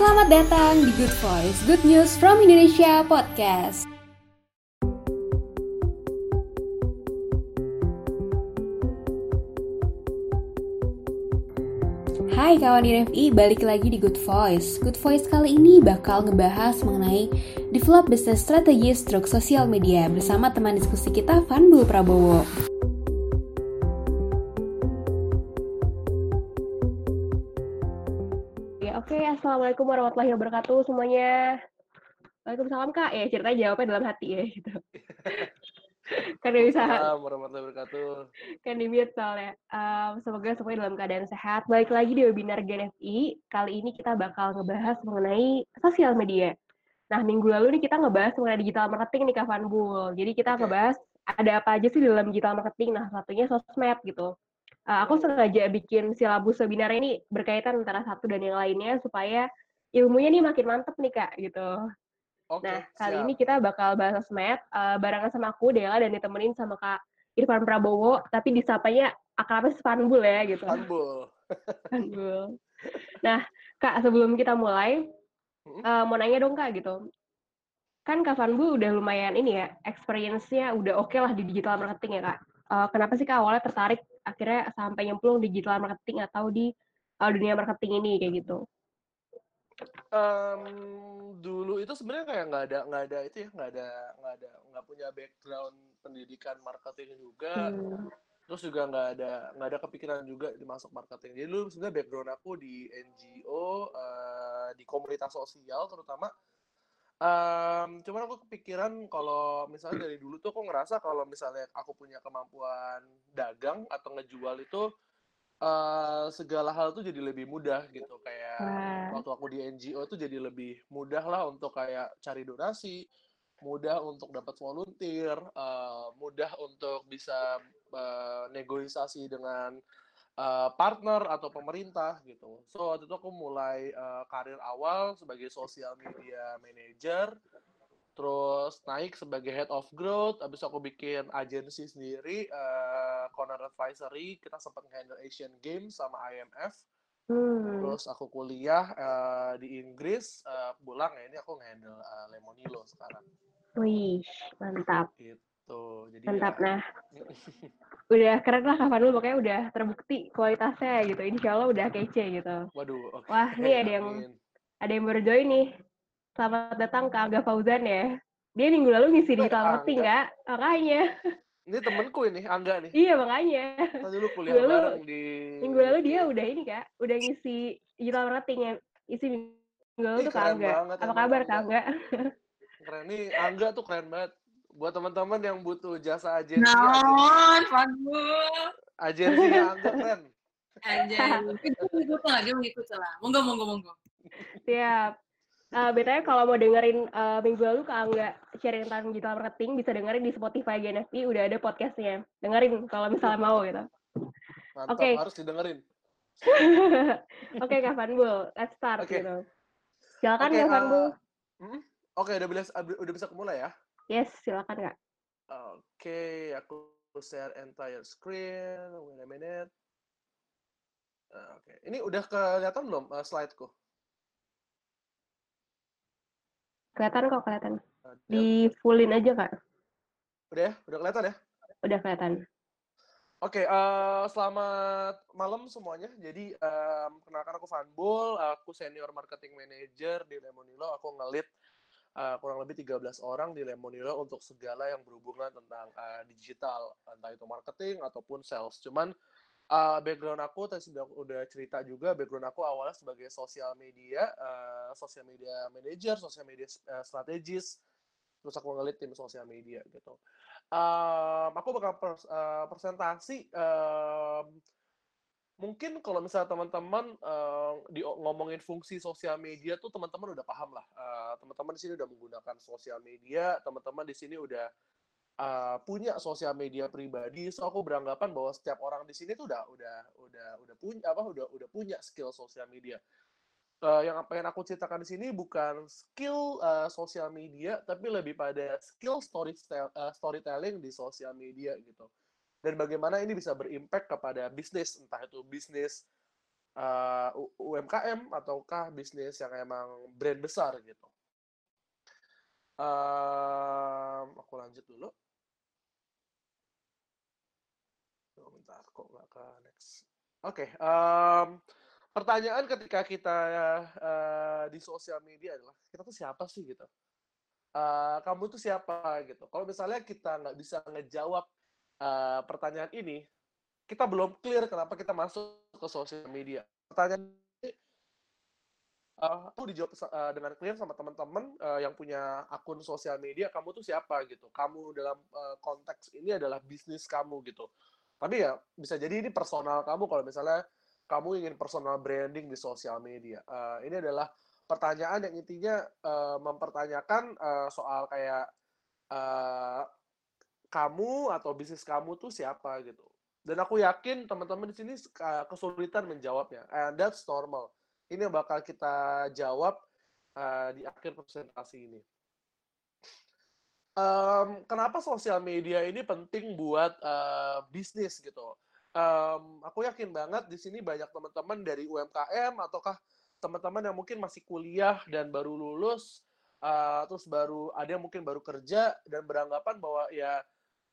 Selamat datang di Good Voice, Good News from Indonesia Podcast. Hai kawan RFI, balik lagi di Good Voice. Good Voice kali ini bakal ngebahas mengenai develop business strategy stroke sosial media bersama teman diskusi kita Vanbul Prabowo. Assalamualaikum warahmatullahi wabarakatuh semuanya. Waalaikumsalam Kak. Ya, ceritanya jawabnya dalam hati ya gitu. kan dia bisa Waalaikumsalam warahmatullahi wabarakatuh. kan di mute soalnya. Um, semoga semuanya dalam keadaan sehat. Balik lagi di webinar GNFI. Kali ini kita bakal ngebahas mengenai sosial media. Nah, minggu lalu nih kita ngebahas mengenai digital marketing nih Kak Vanbul. Jadi kita Oke. ngebahas ada apa aja sih di dalam digital marketing. Nah, satunya sosmed gitu. Uh, aku sengaja bikin silabus webinar ini berkaitan antara satu dan yang lainnya supaya ilmunya nih makin mantep nih Kak gitu. Oke, Nah, kali siap. ini kita bakal bahas sosmed uh, barengan sama aku Dela dan ditemenin sama Kak Irfan Prabowo, tapi disapanya akrabnya Spanbul ya gitu. Funbul. Spanbul. Nah, Kak, sebelum kita mulai, Hmm? uh, mau nanya dong Kak gitu. Kan Kak Vanbul udah lumayan ini ya, experience-nya udah oke lah di digital marketing ya Kak. Uh, kenapa sih Kak awalnya tertarik akhirnya sampai nyemplung di digital marketing atau di uh, dunia marketing ini kayak gitu? Em, dulu itu sebenarnya kayak nggak ada nggak ada itu ya nggak ada nggak ada nggak punya background pendidikan marketing juga Hmm. terus juga nggak ada nggak ada kepikiran juga di masuk marketing jadi dulu sebenarnya background aku di NGO eh, di komunitas sosial terutama Em, cuman aku kepikiran kalau misalnya dari dulu tuh aku ngerasa kalau misalnya aku punya kemampuan dagang atau ngejual itu eh, segala hal tuh jadi lebih mudah gitu kayak Wah. waktu aku di NGO tuh jadi lebih mudah lah untuk kayak cari donasi mudah untuk dapat volunteer eh, mudah untuk bisa eh, negosiasi dengan eh, partner atau pemerintah gitu. So waktu itu aku mulai eh, karir awal sebagai social media manager terus naik sebagai head of growth habis aku bikin agensi sendiri eh, Corner Advisory. Kita sempat handle Asian Games sama IMF Hmm. terus aku kuliah eh, di Inggris eh, pulang ya ini aku nge-handle eh, Lemonilo sekarang. Wih, mantap. gitu jadi Mantap. ya Nah, udah keren lah Kak Vanul, pokoknya udah terbukti kualitasnya gitu. Insya Allah udah kece gitu. waduh oke Wah, ini ada yang ada yang baru join nih. Selamat datang ke Angga Fauzan ya. Dia minggu lalu ngisi digital marketing, Angga Kak. Makanya. ini temenku ini Angga nih Iya, makanya. tadi dulu kuliah Minggu lalu, bareng di minggu lalu dia udah ini, Kak. Udah ngisi digital marketing yang isi minggu lalu ih tuh Kak Angga. banget Apa kabar Kak Angga? keren nih Angga tuh keren banget buat teman-teman yang butuh jasa agensi agensi Naon, Fagul. agensinya Angga keren. Itu ngikut lah, dia ngikut lah. Monggo, monggo, monggo. Siap. Uh, BTW kalau mau dengerin uh, minggu lalu Kak Angga sharing tentang digital marketing bisa dengerin di Spotify GNFI udah ada podcastnya. Dengerin kalau misalnya mau gitu. mantap Oke. harus didengerin Oke Kak Vanbul, let's start oke gitu. Silakan oke Kak Vanbul. eh, hmm? oke udah bisa udah bisa mulai ya Yes, silakan Kak. Oke, aku share entire screen. Wait a minute. Ah, Oke, ini udah kelihatan belum uh, slide-ku? Kelihatan kok, kelihatan. Ada. Di fullin aja Kak. Udah ya? Udah kelihatan ya? Udah kelihatan. Oke, eh, selamat malam semuanya. Jadi, em, kenalkan aku Vanbul, aku senior marketing manager di Lemonilo. Aku ngelit eh, kurang lebih 13 orang di Lemonilo untuk segala yang berhubungan tentang eh, digital, entah itu marketing ataupun sales. Cuman eh, background aku tadi sudah udah cerita juga, background aku awalnya sebagai sosial media, eh, sosial media manager, sosial media eh, strategis, terus aku ngelit tim sosial media gitu. Em, aku bakal pers- eh, presentasi em, mungkin kalau misalnya teman-teman eh, di ngomongin fungsi sosial media tuh teman-teman udah paham lah. Eh, teman-teman di sini udah menggunakan sosial media, teman-teman di sini udah eh, punya sosial media pribadi. So aku beranggapan bahwa setiap orang di sini tuh udah udah udah udah punya apa udah udah punya skill sosial media. Eh, yang pengen aku ceritakan di sini bukan skill eh, sosial media, tapi lebih pada skill story eh, storytelling di sosial media gitu. Dan bagaimana ini bisa berimpact kepada bisnis, entah itu bisnis uh, UMKM ataukah bisnis yang emang brand besar gitu. Um, aku lanjut dulu. Bentar, kok nggak ke next. Oke, okay, um, pertanyaan ketika kita uh, di sosial media adalah kita tuh siapa sih gitu? Uh, kamu tuh siapa gitu? Kalau misalnya kita nggak bisa ngejawab uh, pertanyaan ini, kita belum clear kenapa kita masuk ke sosial media. Pertanyaan ini uh, aku dijawab uh, dengan clear sama teman-teman uh, yang punya akun sosial media. Kamu tuh siapa gitu? Kamu dalam uh, konteks ini adalah bisnis kamu gitu. Tapi ya bisa jadi ini personal kamu kalau misalnya kamu ingin personal branding di sosial media. Uh, ini adalah pertanyaan yang intinya uh, mempertanyakan uh, soal kayak kamu atau bisnis kamu tuh siapa gitu. Dan aku yakin teman-teman di sini kesulitan menjawabnya. And that's normal. Ini yang bakal kita jawab uh, di akhir presentasi ini. Um, kenapa sosial media ini penting buat uh, bisnis gitu? um, aku yakin banget di sini banyak teman-teman dari UMKM ataukah teman-teman yang mungkin masih kuliah dan baru lulus uh, terus baru ada yang mungkin baru kerja dan beranggapan bahwa ya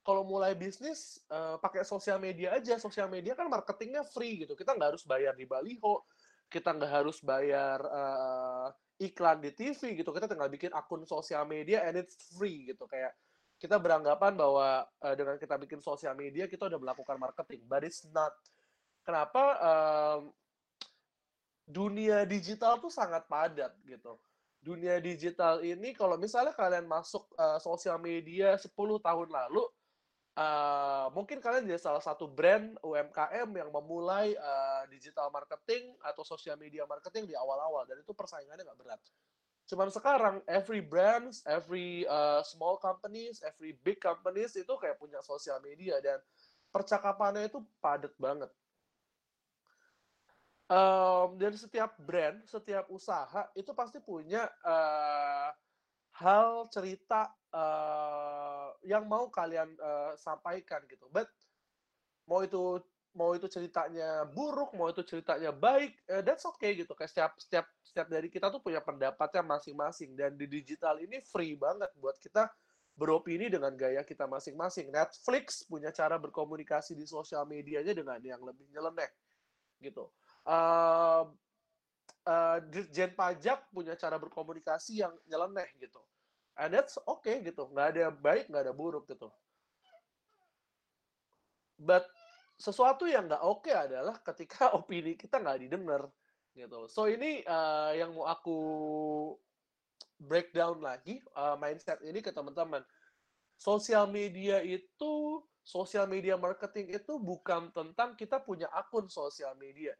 kalau mulai bisnis uh, pakai sosial media aja sosial media kan marketingnya free gitu kita nggak harus bayar di baliho kita nggak harus bayar uh, iklan di TV gitu kita tinggal bikin akun sosial media and it's free gitu kayak kita beranggapan bahwa uh, dengan kita bikin sosial media kita udah melakukan marketing, but it's not. Kenapa? Um, dunia digital tuh sangat padat gitu. Dunia digital ini kalau misalnya kalian masuk uh, sosial media 10 tahun lalu, uh, mungkin kalian jadi salah satu brand UMKM yang memulai uh, digital marketing atau sosial media marketing di awal-awal dan itu persaingannya nggak berat. Cuman sekarang every brands, every uh, small companies, every big companies itu kayak punya sosial media dan percakapannya itu padat banget. Um, dan setiap brand, setiap usaha itu pasti punya uh, hal cerita uh, yang mau kalian uh, sampaikan gitu. But mau itu mau itu ceritanya buruk, mau itu ceritanya baik, uh, that's okay gitu. Kayak setiap setiap setiap dari kita tuh punya pendapatnya masing-masing dan di digital ini free banget buat kita beropini dengan gaya kita masing-masing. Netflix punya cara berkomunikasi di sosial medianya dengan yang lebih nyeleneh gitu. Uh, uh, Dirjen pajak punya cara berkomunikasi yang nyeleneh gitu. And that's okay gitu. Nggak ada baik, nggak ada buruk gitu. But sesuatu yang nggak oke okay adalah ketika opini kita nggak didengar gitu. So ini uh, yang mau aku breakdown lagi uh, mindset ini ke teman-teman. Sosial media itu, sosial media marketing itu bukan tentang kita punya akun sosial media,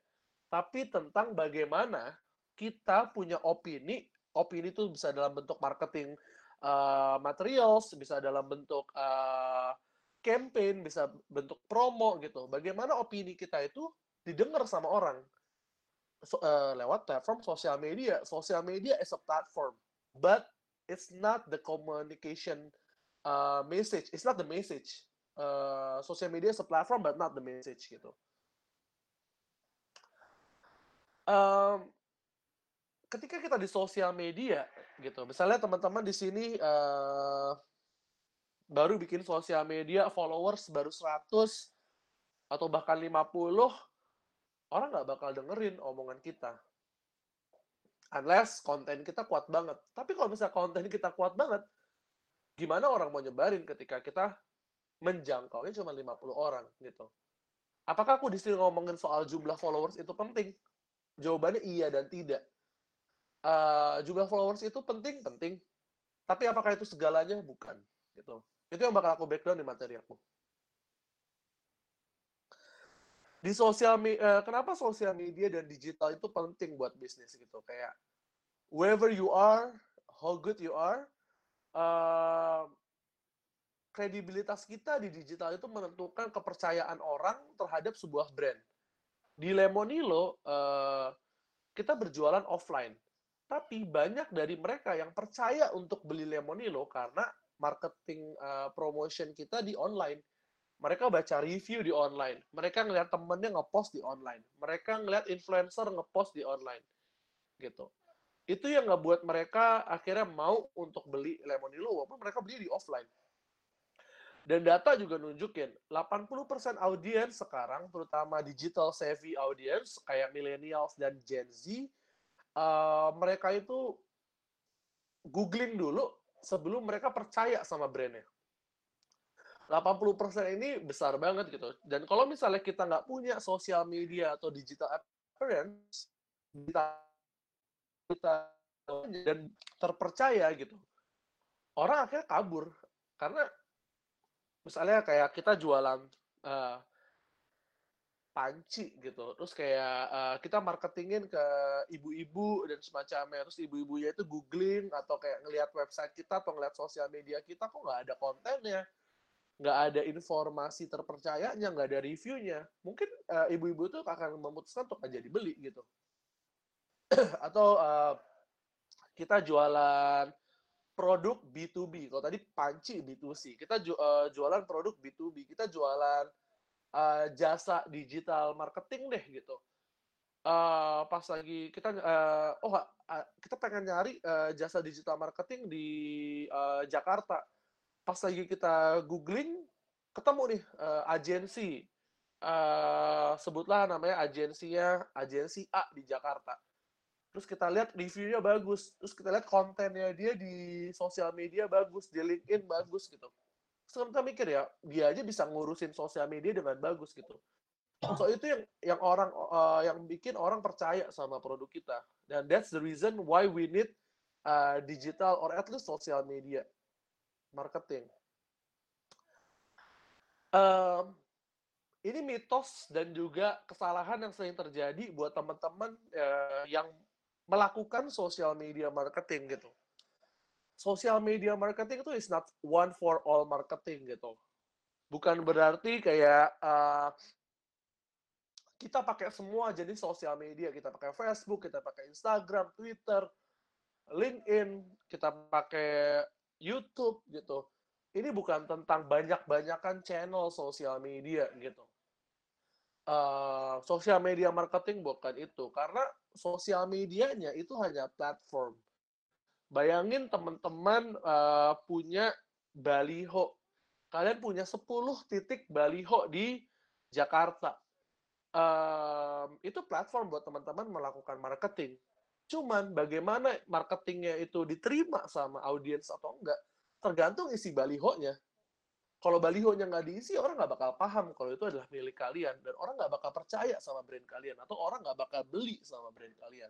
tapi tentang bagaimana kita punya opini. Opini itu bisa dalam bentuk marketing uh, materials, bisa dalam bentuk uh, campaign, bisa bentuk promo gitu. Bagaimana opini kita itu didengar sama orang so, uh, lewat platform sosial media. Sosial media is a platform, but it's not the communication uh, message. It's not the message. Uh, social media is a platform, but not the message gitu. Um, ketika kita di sosial media gitu, misalnya teman-teman di sini uh, baru bikin sosial media followers baru 100 atau bahkan 50 orang nggak bakal dengerin omongan kita. Unless konten kita kuat banget. Tapi kalau misalnya konten kita kuat banget gimana orang mau nyebarin ketika kita menjangkaunya cuma 50 orang gitu? Apakah aku di sini ngomongin soal jumlah followers itu penting? Jawabannya iya dan tidak uh, jumlah followers itu penting penting tapi apakah itu segalanya bukan gitu itu yang bakal aku background di materi aku. Di sosial media, kenapa sosial media dan digital itu penting buat bisnis gitu? Kayak wherever you are, how good you are, uh, kredibilitas kita di digital itu menentukan kepercayaan orang terhadap sebuah brand. Di Lemonilo, uh, kita berjualan offline. Tapi banyak dari mereka yang percaya untuk beli Lemonilo karena marketing uh, promotion kita di online. mereka baca review di online, mereka ngeliat temennya ngepost di online, mereka ngeliat influencer ngepost di online, gitu. Itu yang ngebuat mereka akhirnya mau untuk beli Lemonilo, walaupun mereka beli di offline. Dan data juga nunjukin, 80% audiens sekarang, terutama digital savvy audience, kayak millennials dan Gen Z, uh, mereka itu googling dulu sebelum mereka percaya sama brandnya. 80% ini besar banget gitu. Dan kalau misalnya kita nggak punya sosial media atau digital appearance, kita, kita dan terpercaya gitu, orang akhirnya kabur karena misalnya kayak kita jualan uh, panci gitu. Terus kayak uh, kita marketingin ke ibu-ibu dan semacamnya. Terus ibu-ibunya itu googling atau kayak ngelihat website kita atau ngelihat sosial media kita kok nggak ada kontennya? Nggak ada informasi terpercayanya nggak ada reviewnya. Mungkin uh, ibu-ibu itu akan memutuskan untuk aja dibeli gitu. Atau uh, kita jualan produk B2B. Kalau tadi panci B2C, kita ju uh, jualan produk B2B, kita jualan uh, jasa digital marketing deh gitu. Uh, pas lagi kita uh, oh uh, kita pengen nyari uh, jasa digital marketing di uh, Jakarta. Pas lagi kita googling ketemu nih uh, agensi uh, sebutlah namanya agensinya agensi A di Jakarta terus kita lihat reviewnya bagus, terus kita lihat kontennya dia di sosial media bagus, di LinkedIn bagus gitu. Kita mikir ya, dia aja bisa ngurusin sosial media dengan bagus gitu. So itu yang yang orang uh, yang bikin orang percaya sama produk kita. Dan that's the reason why we need uh, digital or at least social media marketing. Um, ini mitos dan juga kesalahan yang sering terjadi buat teman-teman uh, yang melakukan social media marketing gitu. Social media marketing itu is not one for all marketing gitu. Bukan berarti kayak uh, kita pakai semua jenis sosial media, kita pakai Facebook, kita pakai Instagram, Twitter, LinkedIn, kita pakai YouTube gitu. Ini bukan tentang banyak-banyakan channel sosial media gitu. Uh, sosial media marketing bukan itu karena sosial medianya itu hanya platform. Bayangin teman-teman uh, punya baliho. Kalian punya 10 titik baliho di Jakarta. Um, itu platform buat teman-teman melakukan marketing. Cuman bagaimana marketingnya itu diterima sama audiens atau enggak, tergantung isi balihonya kalau balihonya nggak diisi orang nggak bakal paham kalau itu adalah milik kalian dan orang nggak bakal percaya sama brand kalian atau orang nggak bakal beli sama brand kalian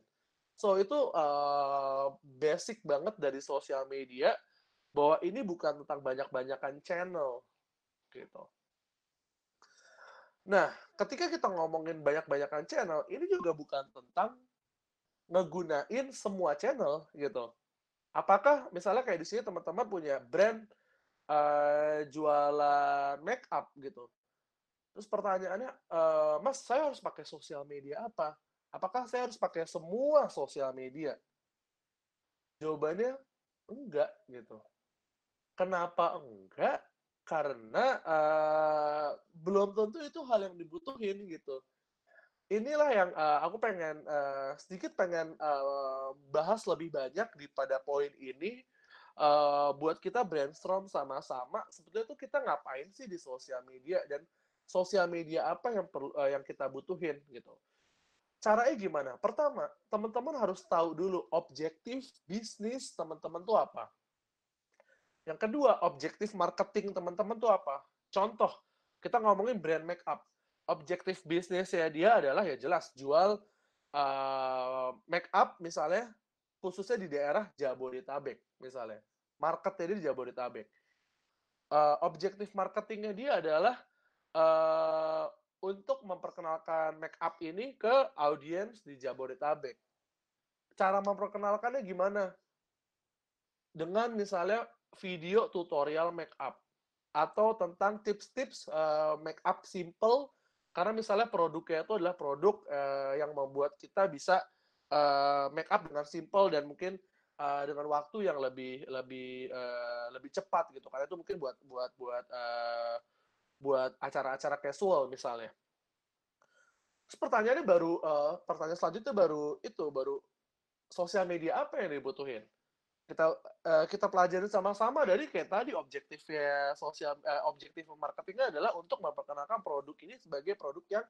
so itu uh, basic banget dari sosial media bahwa ini bukan tentang banyak-banyakan channel gitu nah ketika kita ngomongin banyak-banyakan channel ini juga bukan tentang ngegunain semua channel gitu apakah misalnya kayak di sini teman-teman punya brand uh, jualan make up gitu. Terus pertanyaannya, uh, Mas, saya harus pakai sosial media apa? Apakah saya harus pakai semua sosial media? Jawabannya enggak gitu. Kenapa enggak? Karena uh, belum tentu itu hal yang dibutuhin gitu. Inilah yang uh, aku pengen uh, sedikit pengen uh, bahas lebih banyak di pada poin ini uh, buat kita brainstorm sama-sama sebetulnya tuh kita ngapain sih di sosial media dan sosial media apa yang perlu uh, yang kita butuhin gitu. Caranya gimana? Pertama, teman-teman harus tahu dulu objektif bisnis teman-teman tuh apa. Yang kedua, objektif marketing teman-teman tuh apa? Contoh, kita ngomongin brand make up. Objektif bisnisnya dia adalah ya jelas jual uh, make up misalnya khususnya di daerah Jabodetabek misalnya. Marketnya di Jabodetabek. Uh, objektif marketingnya dia adalah uh, untuk memperkenalkan make up ini ke audiens di Jabodetabek. Cara memperkenalkannya gimana? Dengan misalnya video tutorial make up atau tentang tips-tips uh, make up simple karena misalnya produknya itu adalah produk uh, yang membuat kita bisa uh, make up dengan simple dan mungkin uh, dengan waktu yang lebih lebih uh, lebih cepat gitu karena itu mungkin buat buat buat uh, buat acara-acara casual misalnya. Terus pertanyaannya baru, uh, pertanyaan selanjutnya baru itu, baru sosial media apa yang dibutuhin? Kita uh, kita pelajari sama-sama dari kayak tadi objektifnya sosial uh, objektif marketingnya adalah untuk memperkenalkan produk ini sebagai produk yang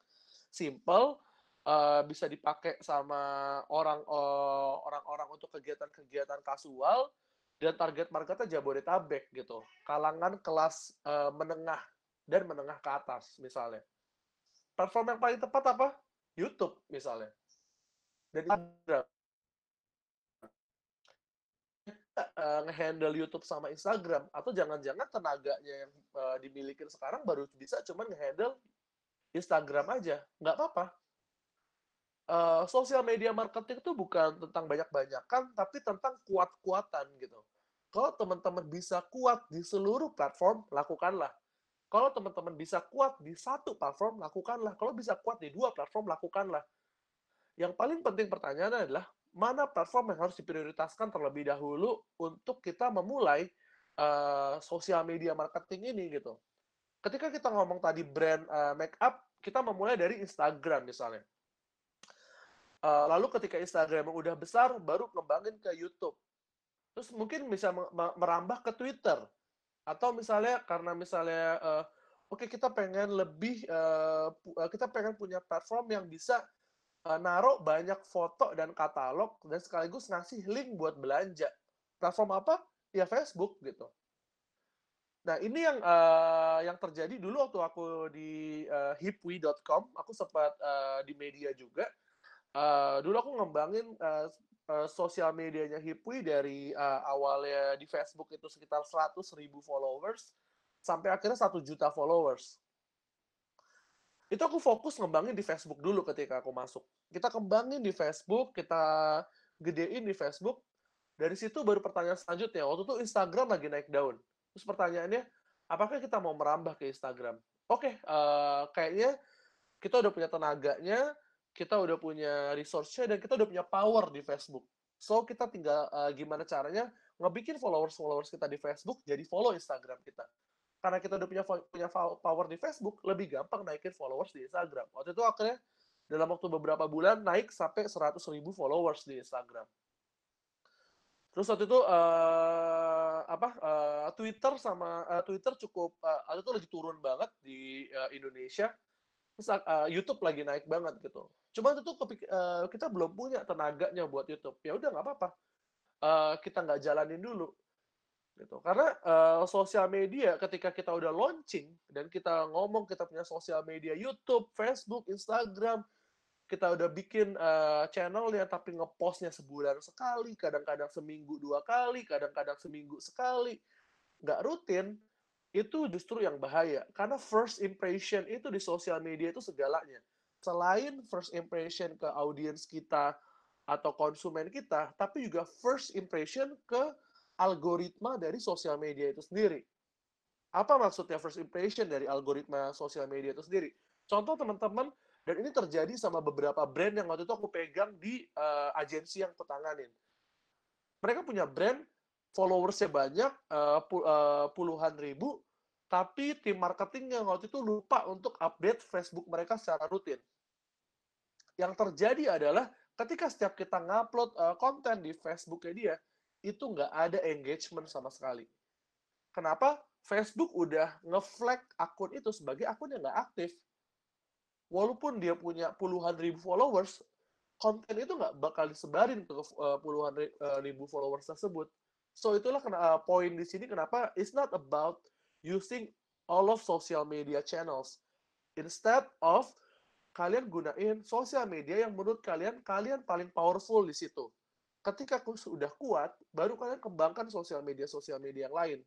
simple, uh, bisa dipakai sama orang uh, orang-orang untuk kegiatan-kegiatan kasual dan target marketnya Jabodetabek gitu, kalangan kelas uh, menengah dan menengah ke atas misalnya platform yang paling tepat apa? YouTube misalnya. Dan Instagram. Uh, ngehandle YouTube sama Instagram atau jangan-jangan tenaganya yang uh, dimiliki sekarang baru bisa cuma ngehandle Instagram aja nggak apa-apa uh, sosial media marketing itu bukan tentang banyak-banyakan tapi tentang kuat-kuatan gitu kalau teman-teman bisa kuat di seluruh platform lakukanlah kalau teman-teman bisa kuat di satu platform, lakukanlah. Kalau bisa kuat di dua platform, lakukanlah. Yang paling penting pertanyaannya adalah, mana platform yang harus diprioritaskan terlebih dahulu untuk kita memulai uh, sosial media marketing ini gitu. Ketika kita ngomong tadi brand uh, make up, kita memulai dari Instagram misalnya. Uh, lalu ketika Instagram udah besar, baru kembangin ke YouTube. Terus mungkin bisa merambah ke Twitter atau misalnya karena misalnya uh, oke okay, kita pengen lebih uh, kita pengen punya platform yang bisa uh, naruh banyak foto dan katalog dan sekaligus ngasih link buat belanja. Platform apa? Ya Facebook gitu. Nah ini yang uh, yang terjadi dulu waktu aku di uh, hipwi.com aku sempat uh, di media juga. Uh, dulu aku ngembangin uh, uh, sosial medianya Hipwi dari uh, awalnya di Facebook itu sekitar 100 ribu followers sampai akhirnya satu juta followers. Itu aku fokus ngembangin di Facebook dulu ketika aku masuk. Kita kembangin di Facebook, kita gedein di Facebook. Dari situ baru pertanyaan selanjutnya. Waktu itu Instagram lagi naik daun. Terus pertanyaannya, apakah kita mau merambah ke Instagram? Oke, okay, uh, kayaknya kita udah punya tenaganya, kita udah punya resource-nya dan kita udah punya power di Facebook. So kita tinggal uh, gimana caranya ngebikin followers-followers kita di Facebook jadi follow Instagram kita. Karena kita udah punya punya power di Facebook, lebih gampang naikin followers di Instagram. Waktu itu akhirnya dalam waktu beberapa bulan naik sampai 100 ribu followers di Instagram. Terus waktu itu uh, apa uh, Twitter sama uh, Twitter cukup uh, waktu itu lagi turun banget di uh, Indonesia uh, YouTube lagi naik banget gitu. Cuma itu tuh kepik uh, kita belum punya tenaganya buat YouTube. Ya udah nggak apa-apa. Uh, kita nggak jalanin dulu gitu. Karena uh, sosial media ketika kita udah launching dan kita ngomong kita punya sosial media YouTube, Facebook, Instagram, kita udah bikin uh, channel ya tapi ngepostnya sebulan sekali, kadang-kadang seminggu dua kali, kadang-kadang seminggu sekali, nggak rutin, itu justru yang bahaya karena first impression itu di sosial media itu segalanya. Selain first impression ke audiens kita atau konsumen kita tapi juga first impression ke algoritma dari sosial media itu sendiri. Apa maksudnya first impression dari algoritma sosial media itu sendiri? Contoh teman-teman dan ini terjadi sama beberapa brand yang waktu itu aku pegang di uh, agensi yang kutanganin mereka punya brand followersnya banyak uh, puluhan ribu, tapi tim marketing yang waktu itu lupa untuk update Facebook mereka secara rutin. Yang terjadi adalah ketika setiap kita ngupload uh, konten di Facebooknya dia, itu nggak ada engagement sama sekali. Kenapa? Facebook udah nge-flag akun itu sebagai akun yang nggak aktif. Walaupun dia punya puluhan ribu followers, konten itu nggak bakal disebarin ke uh, puluhan ribu followers tersebut So itulah kena, uh, poin di sini kenapa it's not about using all of social media channels. Instead of kalian gunain sosial media yang menurut kalian kalian paling powerful di situ. Ketika sudah kuat, baru kalian kembangkan sosial media sosial media yang lain.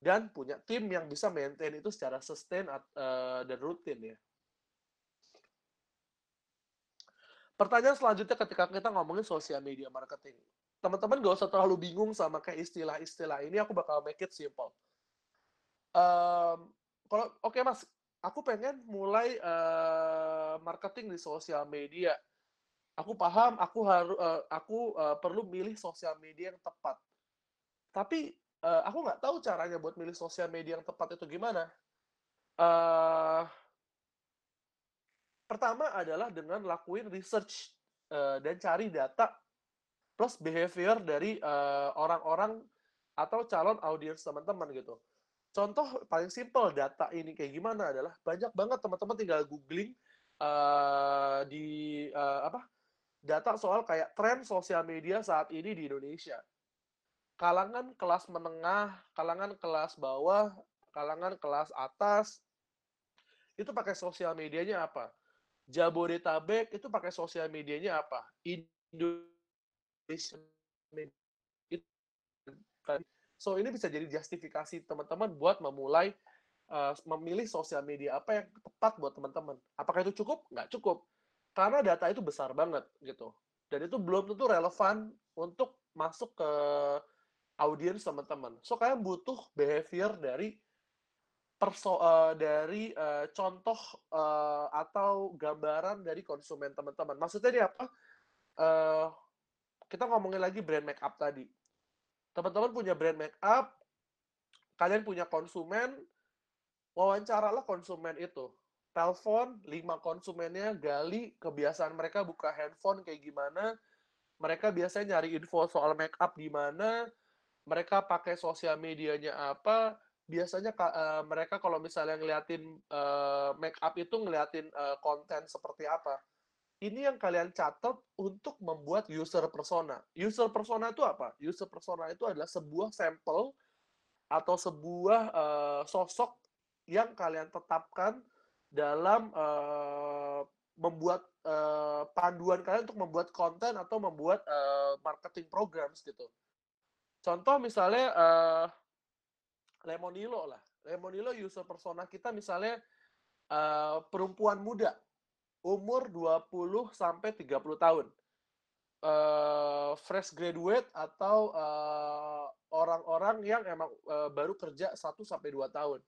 Dan punya tim yang bisa maintain itu secara sustain uh, dan rutin ya. Pertanyaan selanjutnya ketika kita ngomongin sosial media marketing teman-teman gak usah terlalu bingung sama kayak istilah-istilah ini aku bakal make it simple. Um, kalau oke okay, mas aku pengen mulai uh, marketing di sosial media. Aku paham aku harus uh, aku uh, perlu milih sosial media yang tepat. Tapi uh, aku nggak tahu caranya buat milih sosial media yang tepat itu gimana. Uh, pertama adalah dengan lakuin research uh, dan cari data plus behavior dari uh, orang-orang atau calon audiens teman-teman gitu. Contoh paling simpel data ini kayak gimana adalah banyak banget teman-teman tinggal googling uh, di uh, apa data soal kayak tren sosial media saat ini di Indonesia. Kalangan kelas menengah, kalangan kelas bawah, kalangan kelas atas itu pakai sosial medianya apa? Jabodetabek itu pakai sosial medianya apa? Indonesia so ini bisa jadi justifikasi teman-teman buat memulai uh, memilih sosial media apa yang tepat buat teman-teman. Apakah itu cukup? Nggak cukup. Karena data itu besar banget gitu. Dan itu belum tentu relevan untuk masuk ke audiens teman-teman. So kalian butuh behavior dari perso uh, dari uh, contoh uh, atau gambaran dari konsumen teman-teman. Maksudnya ini apa? Uh, kita ngomongin lagi brand make up tadi. Teman-teman punya brand make up, kalian punya konsumen, wawancaralah konsumen itu. Telepon lima konsumennya, gali kebiasaan mereka buka handphone kayak gimana, mereka biasanya nyari info soal make up di mana, mereka pakai sosial medianya apa, biasanya uh, mereka kalau misalnya ngeliatin uh, make up itu ngeliatin uh, konten seperti apa. Ini yang kalian catat untuk membuat user persona. User persona itu apa? User persona itu adalah sebuah sampel atau sebuah uh, sosok yang kalian tetapkan dalam uh, membuat uh, panduan kalian untuk membuat konten atau membuat uh, marketing programs gitu. Contoh misalnya uh, Lemonilo lah. Lemonilo user persona kita misalnya uh, perempuan muda umur 20 sampai 30 tahun. Uh, fresh graduate atau orang-orang uh, yang emang uh, baru kerja 1 sampai 2 tahun.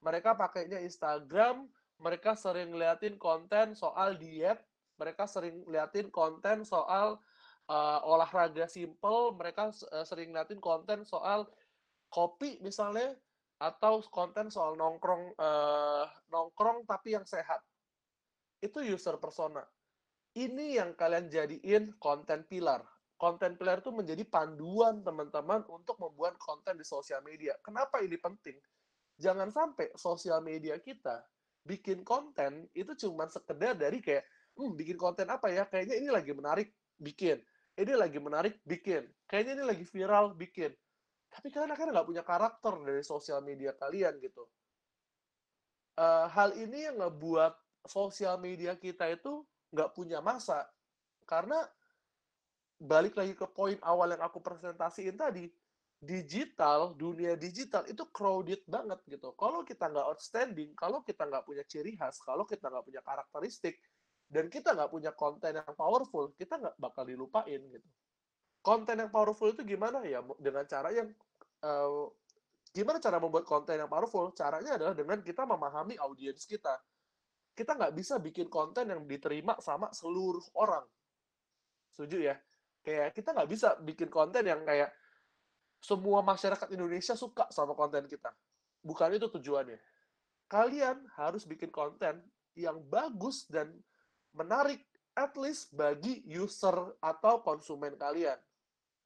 Mereka pakainya Instagram, mereka sering liatin konten soal diet, mereka sering liatin konten soal uh, olahraga simple, mereka uh, sering liatin konten soal kopi misalnya atau konten soal nongkrong uh, nongkrong tapi yang sehat itu user persona. Ini yang kalian jadiin konten pilar. Konten pilar itu menjadi panduan teman-teman untuk membuat konten di sosial media. Kenapa ini penting? Jangan sampai sosial media kita bikin konten itu cuma sekedar dari kayak hmm, bikin konten apa ya? Kayaknya ini lagi menarik bikin. Ini lagi menarik bikin. Kayaknya ini lagi viral bikin. Tapi kalian akhirnya nggak punya karakter dari sosial media kalian gitu. Uh, hal ini yang ngebuat sosial media kita itu nggak punya masa. Karena balik lagi ke poin awal yang aku presentasiin tadi, digital, dunia digital itu crowded banget gitu. Kalau kita nggak outstanding, kalau kita nggak punya ciri khas, kalau kita nggak punya karakteristik, dan kita nggak punya konten yang powerful, kita nggak bakal dilupain gitu. Konten yang powerful itu gimana ya? Dengan cara yang uh, gimana cara membuat konten yang powerful? Caranya adalah dengan kita memahami audiens kita. Kita nggak bisa bikin konten yang diterima sama seluruh orang. Setuju ya? Kayak kita nggak bisa bikin konten yang kayak semua masyarakat Indonesia suka sama konten kita. Bukan itu tujuannya. Kalian harus bikin konten yang bagus dan menarik at least bagi user atau konsumen kalian.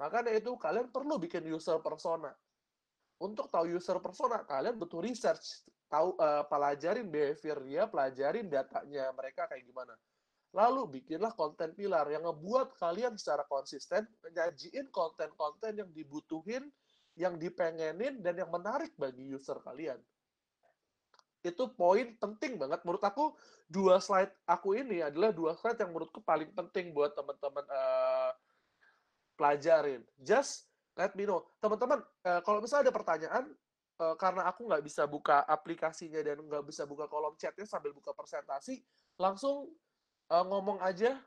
Makanya itu kalian perlu bikin user persona. Untuk tahu user persona, kalian butuh research, tahu uh, pelajarin behavior dia, pelajarin datanya mereka kayak gimana. Lalu bikinlah konten pilar yang ngebuat kalian secara konsisten menyajiin konten-konten yang dibutuhin, yang dipengenin, dan yang menarik bagi user kalian. Itu poin penting banget. Menurut aku, dua slide aku ini adalah dua slide yang menurutku paling penting buat teman-teman uh, pelajarin. Just let me know. Teman-teman, uh, kalau misalnya ada pertanyaan, uh, karena aku nggak bisa buka aplikasinya dan nggak bisa buka kolom chatnya sambil buka presentasi, langsung uh, ngomong aja,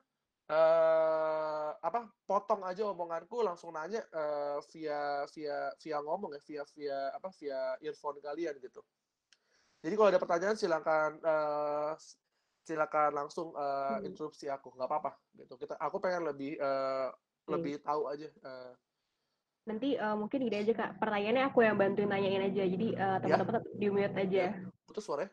uh, apa, potong aja omonganku, langsung nanya uh, via via via ngomong ya, via via apa, via earphone kalian gitu. Jadi kalau ada pertanyaan silakan uh, silakan langsung uh, interupsi aku, nggak apa-apa gitu. Kita, aku pengen lebih uh, lebih hmm. tahu aja. Uh, Nanti uh, mungkin gini aja kak, pertanyaannya aku yang bantuin nanyain aja. Jadi uh, teman-teman ya. tetap di mute aja. Putus suaranya?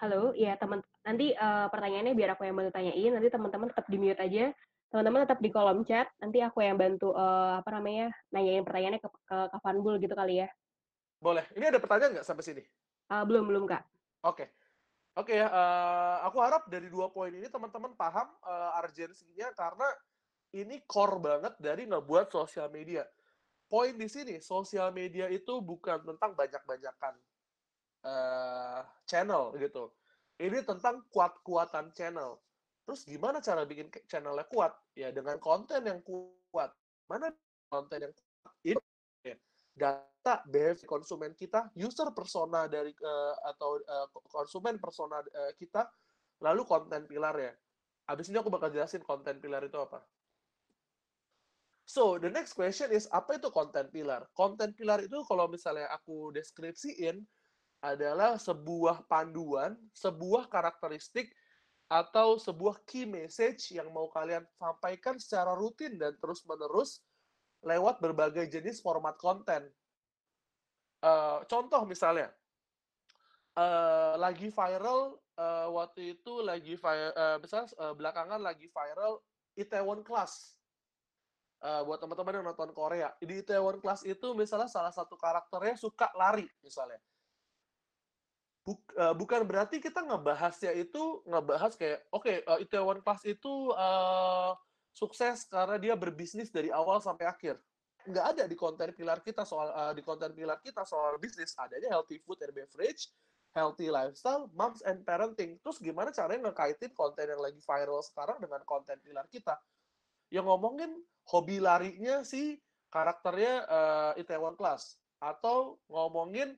Halo, ya teman. Nanti uh, pertanyaannya biar aku yang bantu tanyain. Nanti teman-teman tetap di mute aja. Teman-teman tetap di kolom chat. Nanti aku yang bantu uh, apa namanya nanyain pertanyaannya ke, ke Kak Fanbul gitu kali ya. Boleh. Ini ada pertanyaan nggak sampai sini? Uh, belum belum kak. Oke. Okay. Oke okay, ya, uh, aku harap dari dua poin ini teman-teman paham uh, urgensinya karena ini core banget dari ngebuat sosial media. Poin di sini, sosial media itu bukan tentang banyak-banyakan uh, channel gitu. Ini tentang kuat-kuatan channel. Terus gimana cara bikin channelnya kuat? Ya dengan konten yang kuat. Mana konten yang kuat? Ini ya, data behavior konsumen kita, user persona dari uh, atau uh, konsumen persona uh, kita, lalu konten pilar ya. Habis ini aku bakal jelasin konten pilar itu apa. So, the next question is, apa itu konten pilar? Konten pilar itu kalau misalnya aku deskripsiin, adalah sebuah panduan, sebuah karakteristik atau sebuah key message yang mau kalian sampaikan secara rutin dan terus-menerus lewat berbagai jenis format konten. Uh, contoh misalnya, uh, lagi viral uh, waktu itu lagi uh, misalnya uh, belakangan lagi viral Itaewon Class. Uh, buat teman-teman yang nonton Korea, di Itaewon Class itu misalnya salah satu karakternya suka lari misalnya. Buk, uh, bukan berarti kita ngebahasnya itu ngebahas kayak oke okay, uh, eh, Itaewon Class itu uh, sukses karena dia berbisnis dari awal sampai akhir. Nggak ada di konten pilar kita soal uh, di konten pilar kita soal bisnis. Adanya healthy food and beverage healthy lifestyle moms and parenting. Terus gimana caranya ngekaitin konten yang lagi viral sekarang dengan konten pilar kita? Yang ngomongin hobi larinya si karakternya uh, Itaewon Class atau ngomongin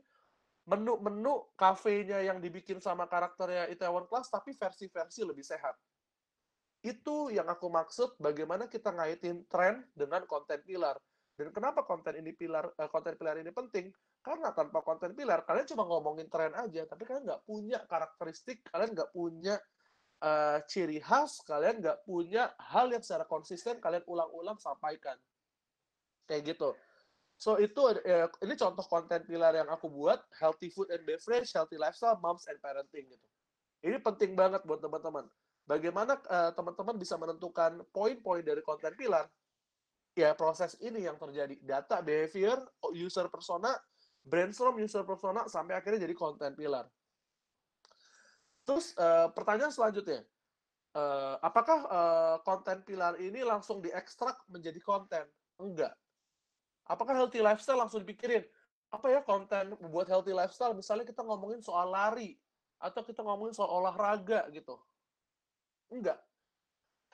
menu-menu kafenya yang dibikin sama karakternya Itaewon Class tapi versi-versi lebih sehat. Itu yang aku maksud bagaimana kita ngaitin tren dengan konten pilar. Dan kenapa konten ini pilar uh, konten pilar ini penting? Karena tanpa konten pilar kalian cuma ngomongin tren aja, tapi kalian nggak punya karakteristik, kalian nggak punya uh, ciri khas, kalian nggak punya hal yang secara konsisten kalian ulang-ulang sampaikan. Kayak gitu. So itu ya, ini contoh konten pilar yang aku buat healthy food and beverage, healthy lifestyle, moms and parenting gitu. Ini penting banget buat teman-teman. Bagaimana uh, teman-teman bisa menentukan poin-poin dari konten pilar? Ya proses ini yang terjadi data behavior, user persona, brainstorm user persona sampai akhirnya jadi konten pilar. Terus uh, pertanyaan selanjutnya, uh, apakah uh, konten pilar ini langsung diekstrak menjadi konten? Enggak Apakah healthy lifestyle langsung dipikirin? Apa ya konten buat healthy lifestyle? Misalnya kita ngomongin soal lari, atau kita ngomongin soal olahraga gitu. Enggak.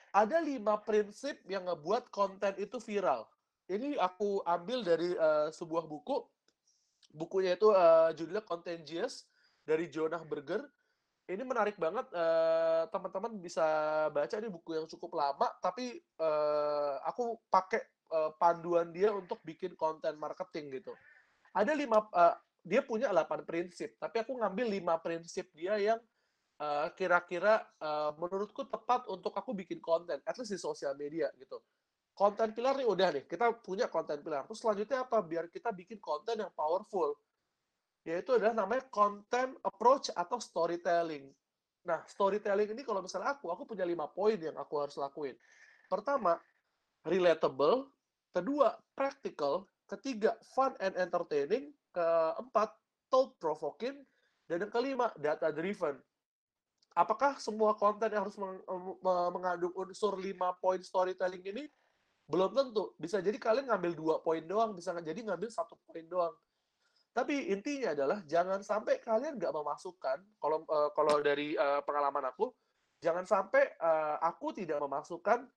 Ada lima prinsip yang ngebuat konten itu viral. Ini aku ambil dari uh, sebuah buku. Bukunya itu uh, judulnya Contagious dari Jonah Berger. Ini menarik banget, uh, teman-teman bisa baca ini buku yang cukup lama, tapi uh, aku pakai uh, panduan dia untuk bikin konten marketing gitu. Ada lima, uh, dia punya 8 prinsip, tapi aku ngambil lima prinsip dia yang uh, kira-kira uh, menurutku tepat untuk aku bikin konten, at least di sosial media gitu. Konten pilar nih udah nih, kita punya konten pilar. Terus selanjutnya apa? Biar kita bikin konten yang powerful. Yaitu adalah namanya content approach atau storytelling. Nah, storytelling ini kalau misalnya aku, aku punya lima poin yang aku harus lakuin. Pertama, relatable, kedua practical, ketiga fun and entertaining, keempat thought provoking, dan yang kelima data driven. Apakah semua konten yang harus mengandung unsur lima poin storytelling ini? Belum tentu. Bisa jadi kalian ngambil dua poin doang, bisa jadi ngambil satu poin doang. Tapi intinya adalah jangan sampai kalian nggak memasukkan, kalau uh, kalau dari uh, pengalaman aku, jangan sampai uh, aku tidak memasukkan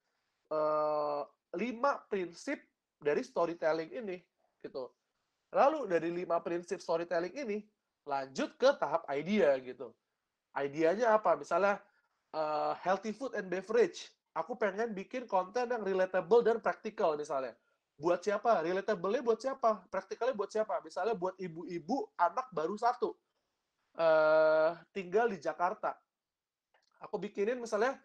uh, lima prinsip dari storytelling ini gitu. Lalu dari lima prinsip storytelling ini lanjut ke tahap idea gitu. Idenya apa? Misalnya uh, healthy food and beverage. Aku pengen bikin konten yang relatable dan practical misalnya. Buat siapa? Relatable-nya buat siapa? Practical-nya buat siapa? Misalnya buat ibu-ibu anak baru satu. Uh, tinggal di Jakarta. Aku bikinin misalnya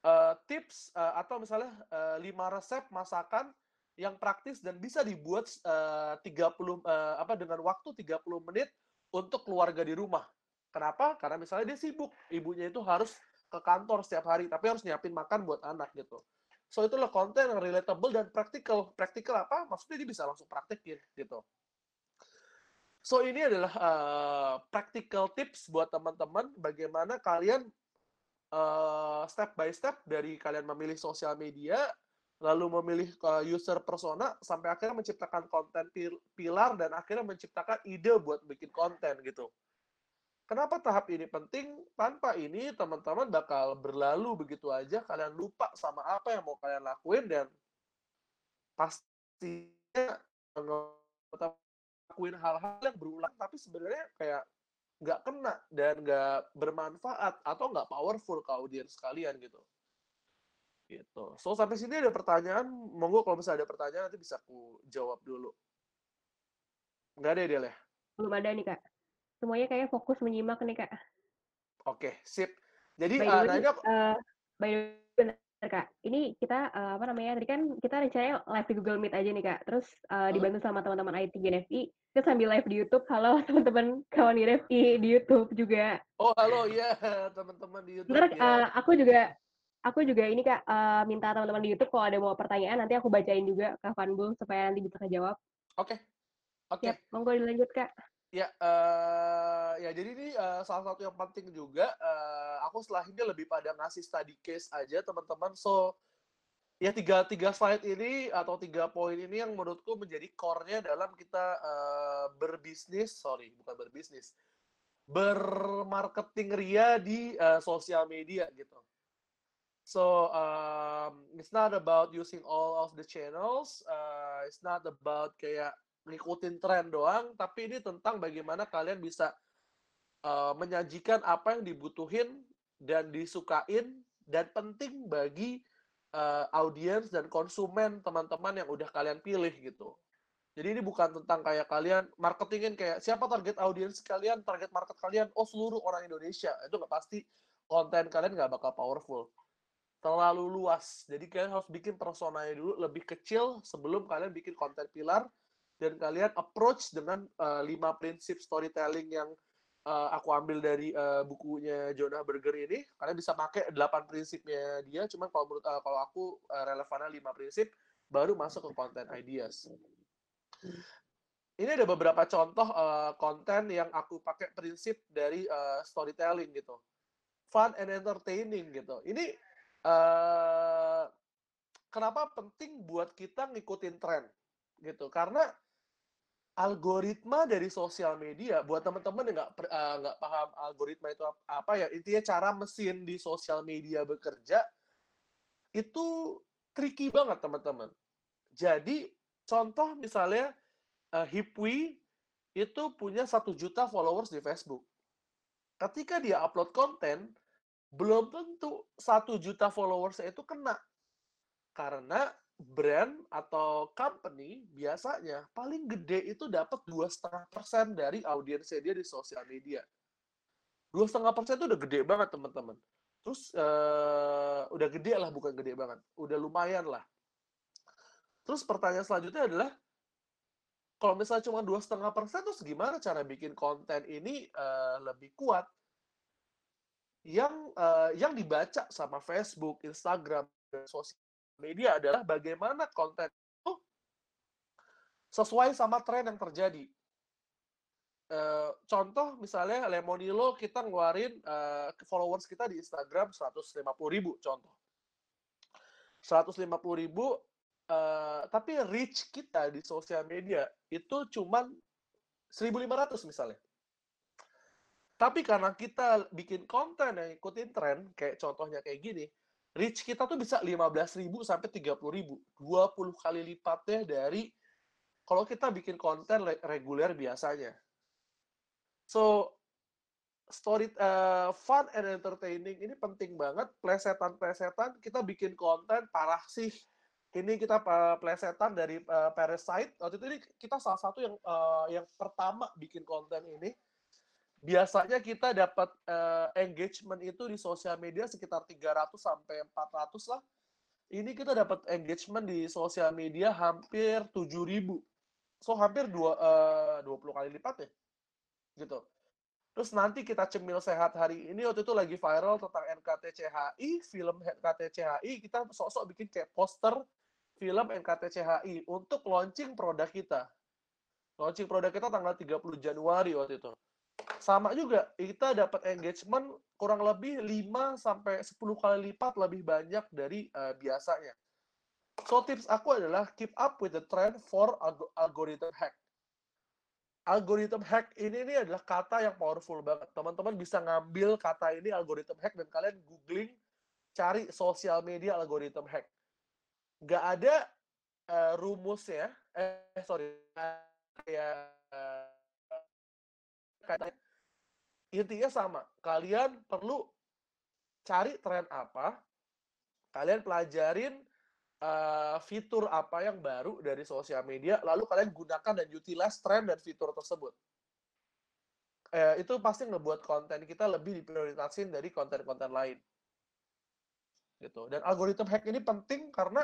uh, tips uh, atau misalnya uh, lima resep masakan yang praktis dan bisa dibuat uh, 30 uh, apa dengan waktu 30 menit untuk keluarga di rumah. Kenapa? Karena misalnya dia sibuk, ibunya itu harus ke kantor setiap hari, tapi harus nyiapin makan buat anak gitu. So itulah konten yang relatable dan practical. Practical apa? Maksudnya dia bisa langsung praktekin gitu. So ini adalah uh, practical tips buat teman-teman bagaimana kalian uh, step by step dari kalian memilih sosial media, lalu memilih uh, user persona sampai akhirnya menciptakan konten pilar dan akhirnya menciptakan ide buat bikin konten gitu. Kenapa tahap ini penting? Tanpa ini teman-teman bakal berlalu begitu aja, kalian lupa sama apa yang mau kalian lakuin dan pastinya lakuin hal-hal yang berulang tapi sebenarnya kayak nggak kena dan nggak bermanfaat atau nggak powerful ke audiens kalian gitu. Gitu. So sampai sini ada pertanyaan, monggo kalau misalnya ada pertanyaan nanti bisa aku jawab dulu. Nggak ada ya, ya? Belum ada nih, Kak semuanya kayak fokus menyimak nih kak. Oke, sip. Jadi by uh, ini uh, by the way, kak, ini kita uh, apa namanya? Tadi kan kita rencananya live di Google Meet aja nih kak. Terus uh, dibantu sama teman-teman IT GNFI. Kita sambil live di YouTube. Halo teman-teman kawan GNFI di YouTube juga. Oh halo ya teman-teman di YouTube. Ntar ya. uh, aku juga aku juga ini kak uh, minta teman-teman di YouTube kalau ada mau pertanyaan nanti aku bacain juga ke Fanbul supaya nanti bisa kejawab. Oke. Okay. Oke. Okay. Yep, monggo dilanjut kak. Ya, uh, ya jadi ini uh, salah satu yang penting juga. Uh, aku setelah ini lebih pada ngasih study case aja teman-teman. So ya tiga tiga slide ini atau tiga poin ini yang menurutku menjadi core-nya dalam kita uh, berbisnis, sorry bukan berbisnis, bermarketing ria di uh, sosial media gitu. So um, it's not about using all of the channels. Uh, it's not about kayak ngikutin tren doang, tapi ini tentang bagaimana kalian bisa uh, menyajikan apa yang dibutuhin dan disukain dan penting bagi uh, audiens dan konsumen teman-teman yang udah kalian pilih gitu. Jadi ini bukan tentang kayak kalian marketingin kayak siapa target audiens kalian, target market kalian, oh seluruh orang Indonesia. Itu nggak pasti konten kalian nggak bakal powerful. Terlalu luas. Jadi kalian harus bikin personanya dulu lebih kecil sebelum kalian bikin konten pilar dan kalian approach dengan uh, lima prinsip storytelling yang uh, aku ambil dari uh, bukunya Jonah Berger ini. Kalian bisa pakai delapan prinsipnya dia. Cuman kalau menurut uh, kalau aku uh, relevannya lima prinsip baru masuk ke konten ideas. Ini ada beberapa contoh uh, konten yang aku pakai prinsip dari uh, storytelling gitu. Fun and entertaining gitu. Ini uh, kenapa penting buat kita ngikutin tren gitu? Karena algoritma dari sosial media buat teman-teman yang nggak uh, nggak paham algoritma itu apa ya intinya cara mesin di sosial media bekerja itu tricky banget teman-teman jadi contoh misalnya uh, Hipwi itu punya satu juta followers di Facebook. Ketika dia upload konten belum tentu satu juta followers itu kena. Karena brand atau company biasanya paling gede itu dapat dua setengah persen dari audiensnya dia di sosial media. Dua setengah persen itu udah gede banget teman-teman. Terus uh, udah gede lah bukan gede banget, udah lumayan lah. Terus pertanyaan selanjutnya adalah kalau misalnya cuma dua setengah persen terus gimana cara bikin konten ini uh, lebih kuat? Yang uh, yang dibaca sama Facebook, Instagram, dan sosial media adalah bagaimana konten itu sesuai sama tren yang terjadi. Uh, contoh misalnya Lemonilo kita ngeluarin uh, followers kita di Instagram 150 ribu contoh 150 ribu uh, tapi reach kita di sosial media itu cuman 1500 misalnya tapi karena kita bikin konten yang ikutin tren kayak contohnya kayak gini reach kita tuh bisa 15.000 sampai 30.000. 20 kali lipatnya dari kalau kita bikin konten reguler biasanya. So, story uh, fun and entertaining ini penting banget. Plesetan-plesetan kita bikin konten parah sih. Ini kita uh, plesetan dari uh, Parasite. Waktu itu ini kita salah satu yang uh, yang pertama bikin konten ini biasanya kita dapat uh, engagement itu di sosial media sekitar 300 sampai 400 lah. Ini kita dapat engagement di sosial media hampir 7000. So hampir dua, uh, 20 kali lipat ya. Gitu. Terus nanti kita cemil sehat hari ini waktu itu lagi viral tentang NKTCHI, film NKTCHI, kita sok-sok bikin kayak poster film NKTCHI untuk launching produk kita. Launching produk kita tanggal 30 Januari waktu itu. Sama juga, kita dapat engagement kurang lebih 5 sampai 10 kali lipat lebih banyak dari uh, biasanya. So tips aku adalah keep up with the trend for algorithm hack algorithm hack ini ini adalah kata yang powerful banget. Teman-teman bisa ngambil kata ini algorithm hack dan kalian googling cari sosial media algorithm hack. Nggak ada uh, rumusnya, eh sorry, kayak uh, kata intinya sama. Kalian perlu cari tren apa, kalian pelajarin uh, fitur apa yang baru dari sosial media, lalu kalian gunakan dan utilize tren dan fitur tersebut. Uh, itu pasti ngebuat konten kita lebih diprioritasin dari konten-konten lain. Gitu. Dan algoritma hack ini penting karena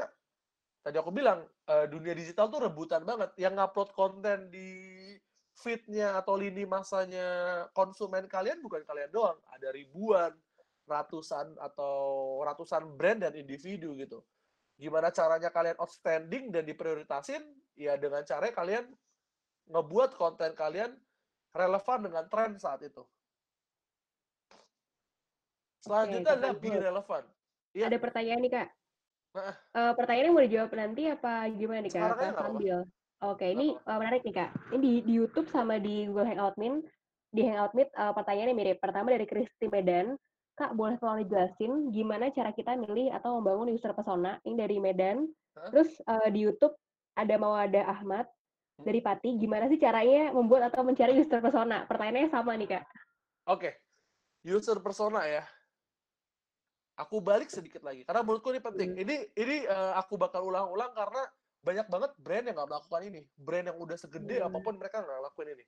tadi aku bilang uh, dunia digital tuh rebutan banget. Yang ngupload konten di feednya atau lini masanya konsumen kalian bukan kalian doang, ada ribuan, ratusan atau ratusan brand dan individu gitu gimana caranya kalian outstanding dan diprioritasin ya dengan cara kalian ngebuat konten kalian relevan dengan tren saat itu. Selanjutnya okay, adalah be relevan. Ya. Ada pertanyaan nih kak. Nah. Uh, pertanyaannya mau dijawab nanti apa gimana nih kak? Kak sambil. Oke, ini uh, menarik nih kak. Ini di, di YouTube sama di Google Hangout Meet, di Hangout Meet uh, pertanyaannya mirip. Pertama dari Kristi Medan, Kak, boleh tolong dijelasin gimana cara kita milih atau membangun user persona? Ini dari Medan. Huh? Terus uh, di YouTube ada Mawada Ahmad hmm. dari Pati. Gimana sih caranya membuat atau mencari user persona? Pertanyaannya sama nih, Kak. Oke. Okay. User persona ya. Aku balik sedikit lagi karena menurutku ini penting. Hmm. Ini ini uh, aku bakal ulang-ulang karena banyak banget brand yang nggak melakukan ini. Brand yang udah segede hmm. apa pun mereka nggak lakuin ini.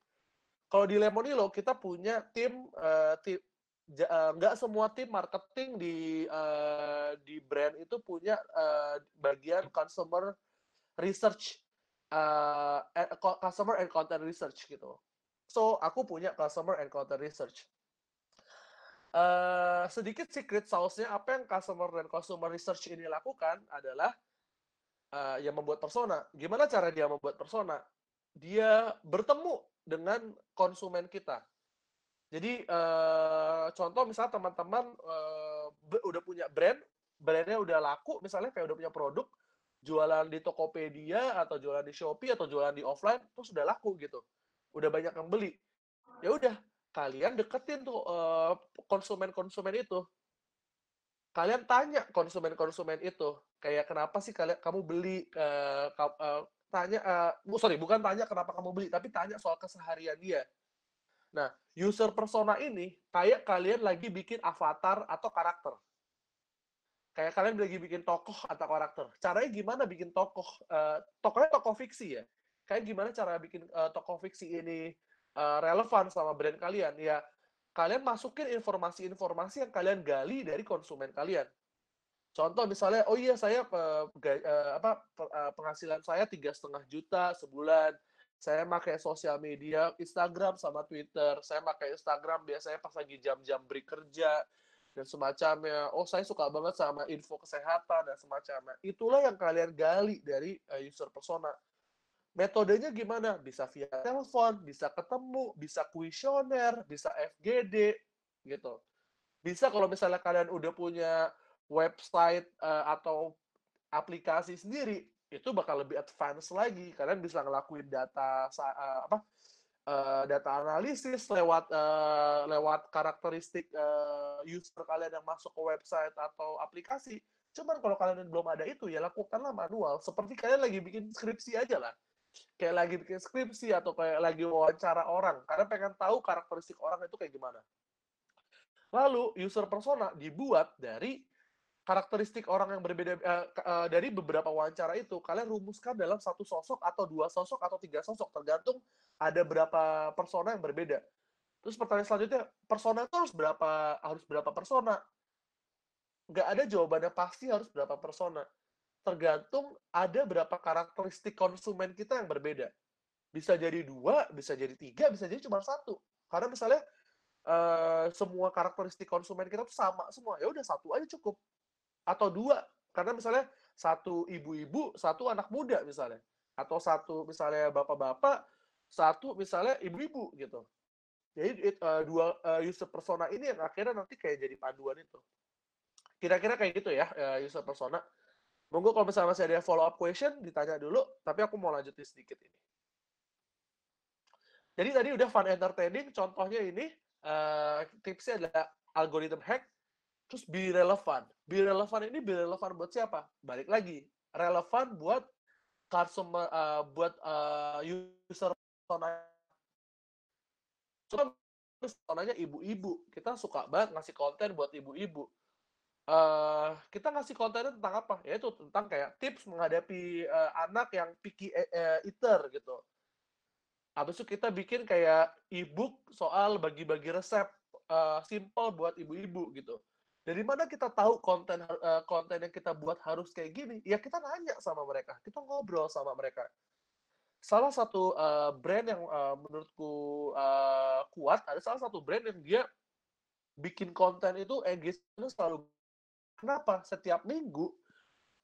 Kalau di Lemonilo kita punya tim uh, tim Eh, nggak semua tim marketing di uh, di brand itu punya uh, bagian consumer research uh, customer and content research gitu. So aku punya customer and content research. Uh, sedikit secret sauce-nya apa yang customer dan consumer research ini lakukan adalah uh, yang membuat persona. Gimana cara dia membuat persona? Dia bertemu dengan konsumen kita jadi uh, contoh misalnya teman-teman uh, udah punya brand, brandnya udah laku, misalnya kayak udah punya produk, jualan di Tokopedia atau jualan di Shopee atau jualan di offline, terus udah laku gitu, udah banyak yang beli. Ya udah, kalian deketin tuh uh, konsumen-konsumen itu. Kalian tanya konsumen-konsumen itu, kayak kenapa sih kalian kamu beli? Uh, uh, tanya, uh, sorry, bukan tanya kenapa kamu beli, tapi tanya soal keseharian dia Nah, user persona ini kayak kalian lagi bikin avatar atau karakter. Kayak kalian lagi bikin tokoh atau karakter. Caranya gimana bikin tokoh? Uh, tokohnya tokoh fiksi ya. Kayak gimana cara bikin uh, tokoh fiksi ini uh, relevan sama brand kalian? Ya, kalian masukin informasi-informasi yang kalian gali dari konsumen kalian. Contoh misalnya, oh iya saya uh, uh, apa uh, penghasilan saya tiga setengah juta sebulan saya pakai sosial media Instagram sama Twitter. Saya pakai Instagram biasanya pas lagi jam-jam break kerja dan semacamnya. Oh, saya suka banget sama info kesehatan dan semacamnya. Itulah yang kalian gali dari user persona. Metodenya gimana? Bisa via telepon, bisa ketemu, bisa kuesioner, bisa FGD, gitu. Bisa kalau misalnya kalian udah punya website uh, atau aplikasi sendiri, itu bakal lebih advance lagi kalian bisa ngelakuin data uh, apa uh, data analisis lewat uh, lewat karakteristik uh, user kalian yang masuk ke website atau aplikasi cuman kalau kalian belum ada itu ya lakukanlah manual seperti kalian lagi bikin skripsi aja lah kayak lagi bikin skripsi atau kayak lagi wawancara orang karena pengen tahu karakteristik orang itu kayak gimana lalu user persona dibuat dari karakteristik orang yang berbeda uh, uh, dari beberapa wawancara itu kalian rumuskan dalam satu sosok atau dua sosok atau tiga sosok tergantung ada berapa persona yang berbeda. Terus pertanyaan selanjutnya, persona itu harus berapa harus berapa persona? Nggak ada jawabannya pasti harus berapa persona. Tergantung ada berapa karakteristik konsumen kita yang berbeda. Bisa jadi dua, bisa jadi tiga, bisa jadi cuma satu. Karena misalnya uh, semua karakteristik konsumen kita tuh sama semua. Ya udah satu aja cukup. Atau dua. Karena misalnya satu ibu-ibu, satu anak muda misalnya. Atau satu misalnya bapak-bapak, satu misalnya ibu-ibu gitu. Jadi uh, dua uh, user persona ini yang akhirnya nanti kayak jadi panduan itu. Kira-kira kayak gitu ya uh, user persona. Monggo kalau misalnya masih ada follow up question ditanya dulu, tapi aku mau lanjutin sedikit ini. Jadi tadi udah fun entertaining, contohnya ini uh, tipsnya adalah algorithm hack, terus be relevan. Be relevan ini be relevan buat siapa? Balik lagi, relevan buat customer, uh, buat uh, user persona. Personanya ibu-ibu, kita suka banget ngasih konten buat ibu-ibu uh, kita ngasih kontennya tentang apa? Ya itu tentang kayak tips menghadapi uh, anak yang picky uh, eater gitu. Habis itu kita bikin kayak e-book soal bagi-bagi resep uh, simple buat ibu-ibu gitu. Dari mana kita tahu konten uh, konten yang kita buat harus kayak gini? Ya kita nanya sama mereka, kita ngobrol sama mereka. Salah satu uh, brand yang uh, menurutku uh, kuat ada salah satu brand yang dia bikin konten itu engagement selalu Kenapa? Setiap minggu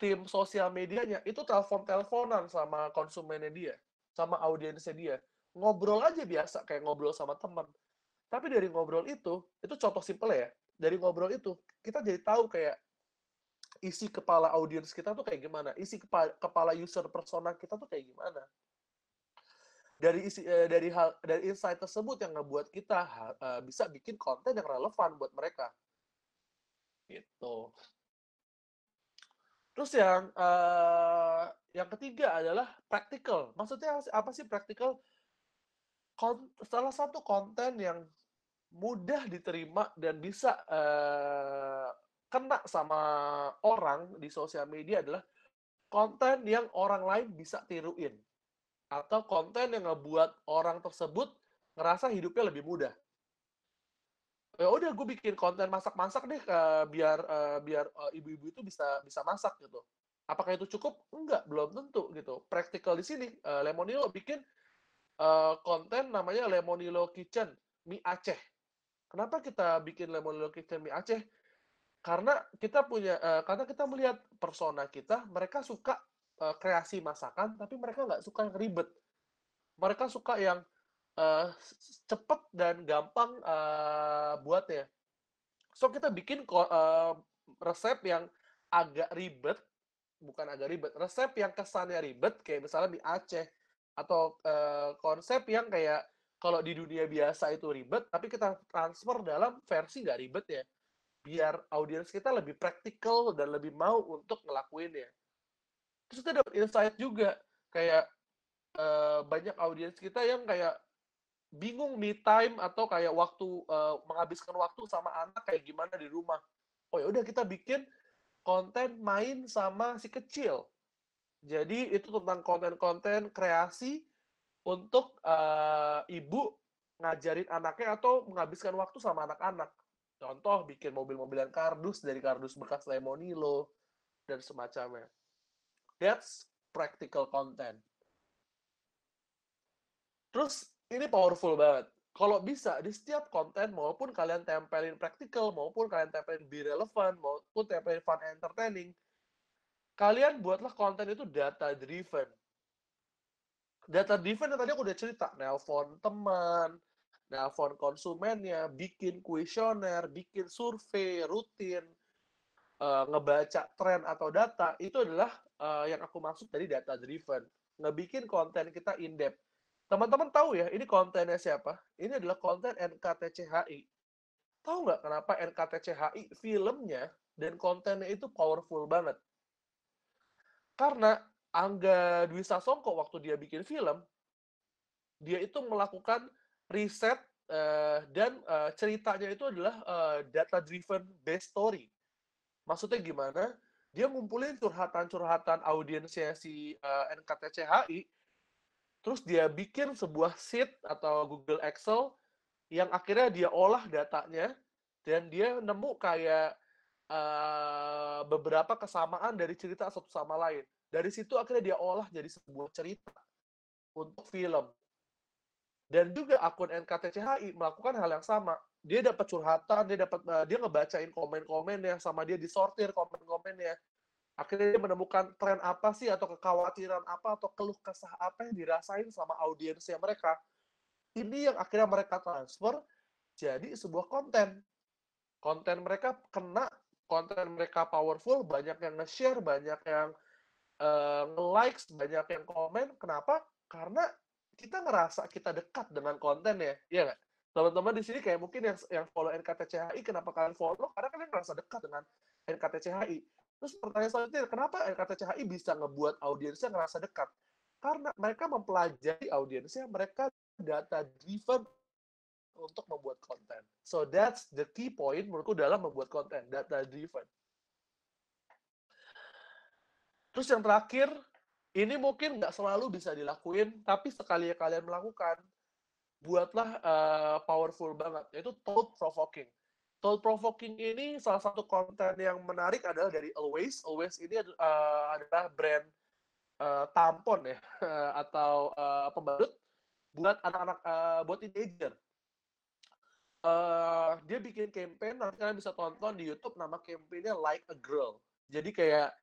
tim sosial medianya itu telepon-teleponan sama konsumennya dia, sama audiensnya dia. Ngobrol aja biasa kayak ngobrol sama teman. Tapi dari ngobrol itu, itu contoh simple ya. Dari ngobrol itu, kita jadi tahu kayak isi kepala audiens kita tuh kayak gimana, isi kepala, kepala user persona kita tuh kayak gimana. Dari isi eh, dari hal dari insight tersebut yang ngebuat kita uh, bisa bikin konten yang relevan buat mereka Gitu. Terus yang uh, yang ketiga adalah practical. Maksudnya apa sih practical? Kon salah satu konten yang mudah diterima dan bisa uh, kena sama orang di sosial media adalah konten yang orang lain bisa tiruin atau konten yang ngebuat orang tersebut ngerasa hidupnya lebih mudah ya udah gue bikin konten masak-masak deh uh, biar uh, biar uh, ibu-ibu itu bisa bisa masak gitu. Apakah itu cukup? Enggak, belum tentu gitu. Praktikal di sini uh, Lemonilo bikin uh, konten namanya Lemonilo Kitchen mie Aceh. Kenapa kita bikin Lemonilo Kitchen mie Aceh? Karena kita punya uh, karena kita melihat persona kita, mereka suka uh, kreasi masakan tapi mereka nggak suka yang ribet. Mereka suka yang uh, cepet dan gampang uh, buatnya. So kita bikin uh, resep yang agak ribet, bukan agak ribet, resep yang kesannya ribet kayak misalnya di Aceh atau uh, konsep yang kayak kalau di dunia biasa itu ribet, tapi kita transfer dalam versi nggak ribet ya, biar audiens kita lebih praktikal dan lebih mau untuk ngelakuinnya. Terus kita dapat insight juga, kayak uh, banyak audiens kita yang kayak bingung me time atau kayak waktu uh, menghabiskan waktu sama anak kayak gimana di rumah. Oh ya udah kita bikin konten main sama si kecil. Jadi itu tentang konten-konten kreasi untuk uh, ibu ngajarin anaknya atau menghabiskan waktu sama anak-anak. Contoh bikin mobil-mobilan kardus dari kardus bekas Lemonilo dan semacamnya. That's practical content. Terus ini powerful banget. Kalau bisa di setiap konten maupun kalian tempelin practical maupun kalian tempelin be relevant maupun tempelin fun entertaining, kalian buatlah konten itu data driven. Data driven yang tadi aku udah cerita, nelpon teman, nelpon konsumennya, bikin kuesioner, bikin survei rutin, uh, ngebaca tren atau data, itu adalah uh, yang aku maksud tadi data driven. Ngebikin konten kita in depth Teman-teman tahu ya, ini kontennya siapa? Ini adalah konten NKTCHI. Tahu nggak kenapa NKTCHI filmnya dan kontennya itu powerful banget? Karena Angga Dwi Sasongko waktu dia bikin film, dia itu melakukan riset uh, dan uh, ceritanya itu adalah uh, eh, data driven based story. Maksudnya gimana? Dia ngumpulin curhatan-curhatan audiensnya si uh, NKTCHI terus dia bikin sebuah sheet atau Google Excel yang akhirnya dia olah datanya dan dia nemu kayak uh, beberapa kesamaan dari cerita satu sama lain. Dari situ akhirnya dia olah jadi sebuah cerita untuk film. Dan juga akun NKTCHI melakukan hal yang sama. Dia dapat curhatan, dia dapat uh, dia ngebacain komen-komennya sama dia disortir komen-komennya. Akhirnya dia menemukan tren apa sih atau kekhawatiran apa atau keluh kesah apa yang dirasain sama audiensnya mereka. Ini yang akhirnya mereka transfer jadi sebuah konten. Konten mereka kena, konten mereka powerful, banyak yang nge-share, banyak yang uh, nge-likes, banyak yang komen. Kenapa? Karena kita ngerasa kita dekat dengan konten ya, iya nggak? Teman-teman di sini kayak mungkin yang yang follow NKTCHI, kenapa kalian follow? Karena kalian ngerasa dekat dengan NKTCHI. Terus pertanyaan selanjutnya, kenapa NKTCHI bisa ngebuat audiensnya ngerasa dekat? Karena mereka mempelajari audiensnya, mereka data driven untuk membuat konten. So that's the key point menurutku dalam membuat konten, data driven. Terus yang terakhir, ini mungkin nggak selalu bisa dilakuin, tapi sekali kalian melakukan, buatlah uh, powerful banget, yaitu thought provoking. Thought provoking ini salah satu konten yang menarik adalah dari Always. Always ini uh, adalah brand uh, tampon ya, atau uh, pembalut buat anak-anak, uh, buat teenager. Uh, dia bikin campaign, nanti kalian bisa tonton di YouTube, nama campaignnya Like a Girl. Jadi kayak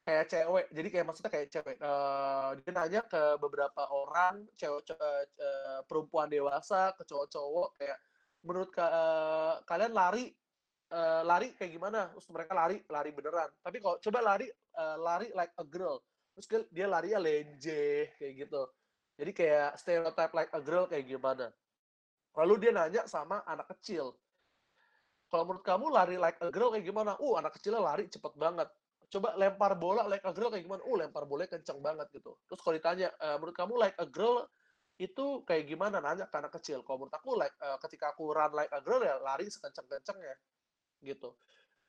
kayak cewek jadi kayak maksudnya kayak cewek uh, dia nanya ke beberapa orang cewek uh, uh, perempuan dewasa ke cowok-cowok kayak menurut uh, kalian lari uh, lari kayak gimana? Terus mereka lari lari beneran. Tapi kalau coba lari uh, lari like a girl. Terus dia lari ya lenje kayak gitu. Jadi kayak stereotype like a girl kayak gimana. Lalu dia nanya sama anak kecil. Kalau menurut kamu lari like a girl kayak gimana? Uh anak kecilnya lari cepet banget. Coba lempar bola like a girl kayak gimana? Uh, lempar bola kenceng banget gitu. Terus kalau ditanya, e, menurut kamu like a girl itu kayak gimana? Nanya anak kecil. Kalau menurut aku like uh, ketika aku run like a girl ya lari sekenceng-kencengnya gitu.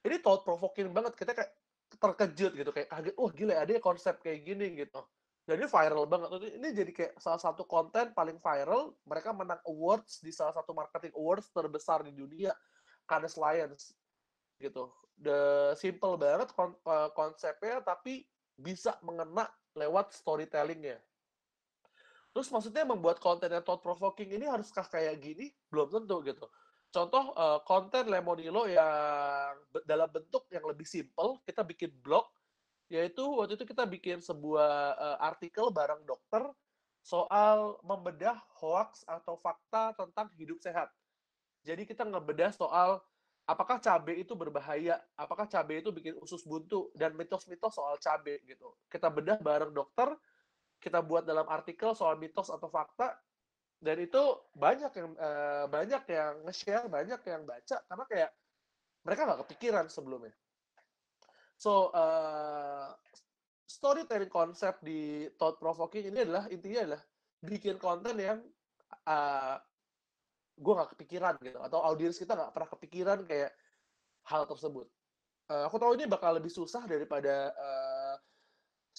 Ini thought provoking banget. Kita kayak terkejut gitu kayak kaget. Wah, gila ada konsep kayak gini gitu. Jadi viral banget. Ini jadi kayak salah satu konten paling viral. Mereka menang awards di salah satu marketing awards terbesar di dunia, Cannes Lions gitu the simple banget eh, konsepnya tapi bisa mengena lewat storytellingnya. Terus maksudnya membuat konten yang thought provoking ini haruskah kayak gini? Belum tentu gitu. Contoh uh, konten Lemonilo yang dalam bentuk yang lebih simple, kita bikin blog, yaitu waktu itu kita bikin sebuah uh, artikel bareng dokter soal membedah hoax atau fakta tentang hidup sehat. Jadi kita ngebedah soal apakah cabai itu berbahaya? Apakah cabai itu bikin usus buntu dan mitos-mitos soal cabai gitu. Kita bedah bareng dokter, kita buat dalam artikel soal mitos atau fakta dan itu banyak yang uh, banyak yang nge-share, banyak yang baca karena kayak mereka nggak kepikiran sebelumnya. So uh, storytelling konsep di thought provoking ini adalah intinya adalah bikin konten yang uh, gue nggak kepikiran gitu atau audiens kita nggak pernah kepikiran kayak hal tersebut uh, aku tahu ini bakal lebih susah daripada uh,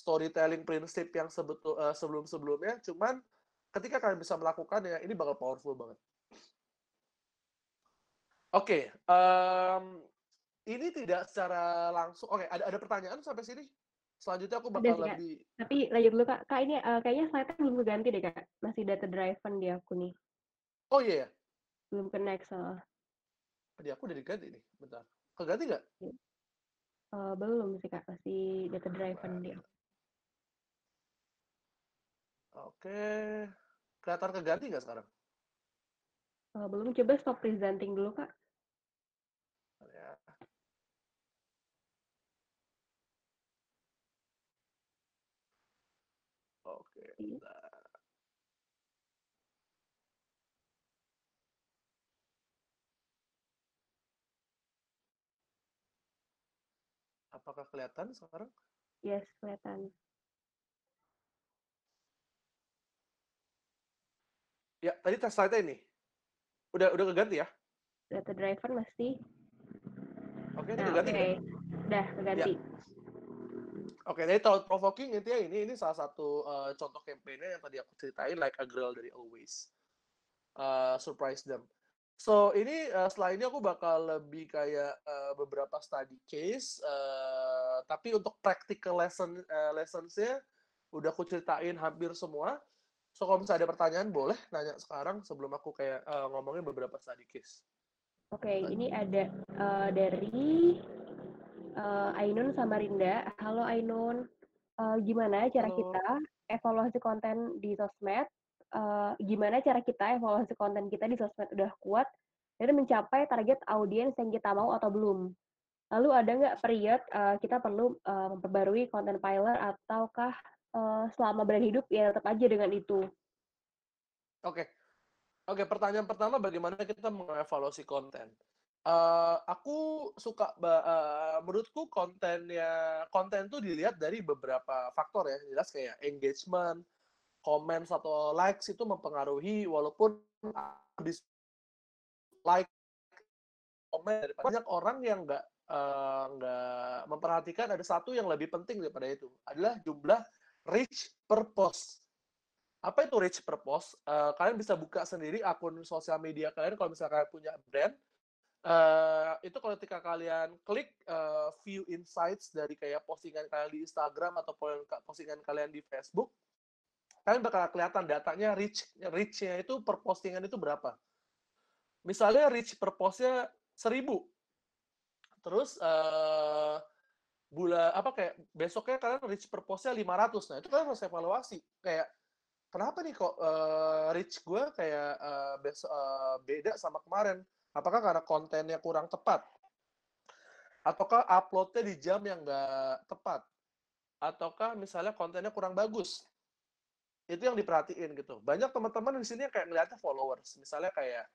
storytelling prinsip yang sebetul uh, sebelum sebelumnya cuman ketika kalian bisa melakukan ya ini bakal powerful banget oke okay, um, ini tidak secara langsung oke okay, ada ada pertanyaan sampai sini selanjutnya aku bakal lebih tapi lanjut dulu kak kak ini uh, kayaknya slide-nya belum ganti deh kak masih data driven di aku nih oh iya yeah. Belum connect soalnya. Di aku udah diganti nih, bentar. Keganti nggak? Uh, belum sih kak, masih data driven dia. Oke, kelihatan keganti nggak sekarang? Uh, belum, coba stop presenting dulu kak. Ya. Oke, iya. Apakah kelihatan sekarang? Yes, kelihatan. Ya, tadi tes slide ini. Udah udah keganti ya? Data driver masih. Oke, ini nah, keganti okay. Udah, keganti. Ya. Oke, jadi thought provoking intinya ini ini salah satu uh, contoh kampanye yang tadi aku ceritain like a girl dari always. Uh, surprise them. So ini uh, setelah ini aku bakal lebih kayak uh, beberapa study case, uh, tapi untuk practical lesson uh, lessonsnya udah aku ceritain hampir semua. So kalau misalnya ada pertanyaan boleh nanya sekarang sebelum aku kayak uh, ngomongin beberapa study case. Oke, okay, ini ada uh, dari uh, Ainun sama Rinda. Halo Ainun, uh, gimana cara Halo. kita evaluasi konten di sosmed? Uh, gimana cara kita evaluasi konten kita di sosmed udah kuat dan mencapai target audiens yang kita mau atau belum? Lalu ada nggak period uh, kita perlu uh, memperbarui konten piler ataukah uh, selama berada hidup ya tetap aja dengan itu. Oke, okay. oke. Okay, pertanyaan pertama bagaimana kita mengevaluasi konten? Uh, aku suka, uh, menurutku kontennya konten tuh dilihat dari beberapa faktor ya. Jelas kayak engagement, comment atau likes itu mempengaruhi walaupun like komen banyak orang yang nggak nggak uh, memperhatikan ada satu yang lebih penting daripada itu adalah jumlah reach per post. Apa itu reach per post? Uh, kalian bisa buka sendiri akun sosial media kalian kalau misalnya kalian punya brand. Uh, itu kalau ketika kalian klik uh, view insights dari kayak postingan kalian di Instagram atau postingan kalian di Facebook, kalian bakal kelihatan datanya reach reach-nya itu per postingan itu berapa. Misalnya reach per postnya seribu, terus uh, bulan apa kayak besoknya kalian reach per postnya 500 nah itu kalian harus evaluasi. Kayak kenapa nih kok uh, reach gue kayak uh, uh, beda sama kemarin? Apakah karena kontennya kurang tepat? Ataukah uploadnya di jam yang nggak tepat? Ataukah misalnya kontennya kurang bagus? Itu yang diperhatiin gitu. Banyak teman-teman di sini yang kayak ngeliatnya followers. Misalnya kayak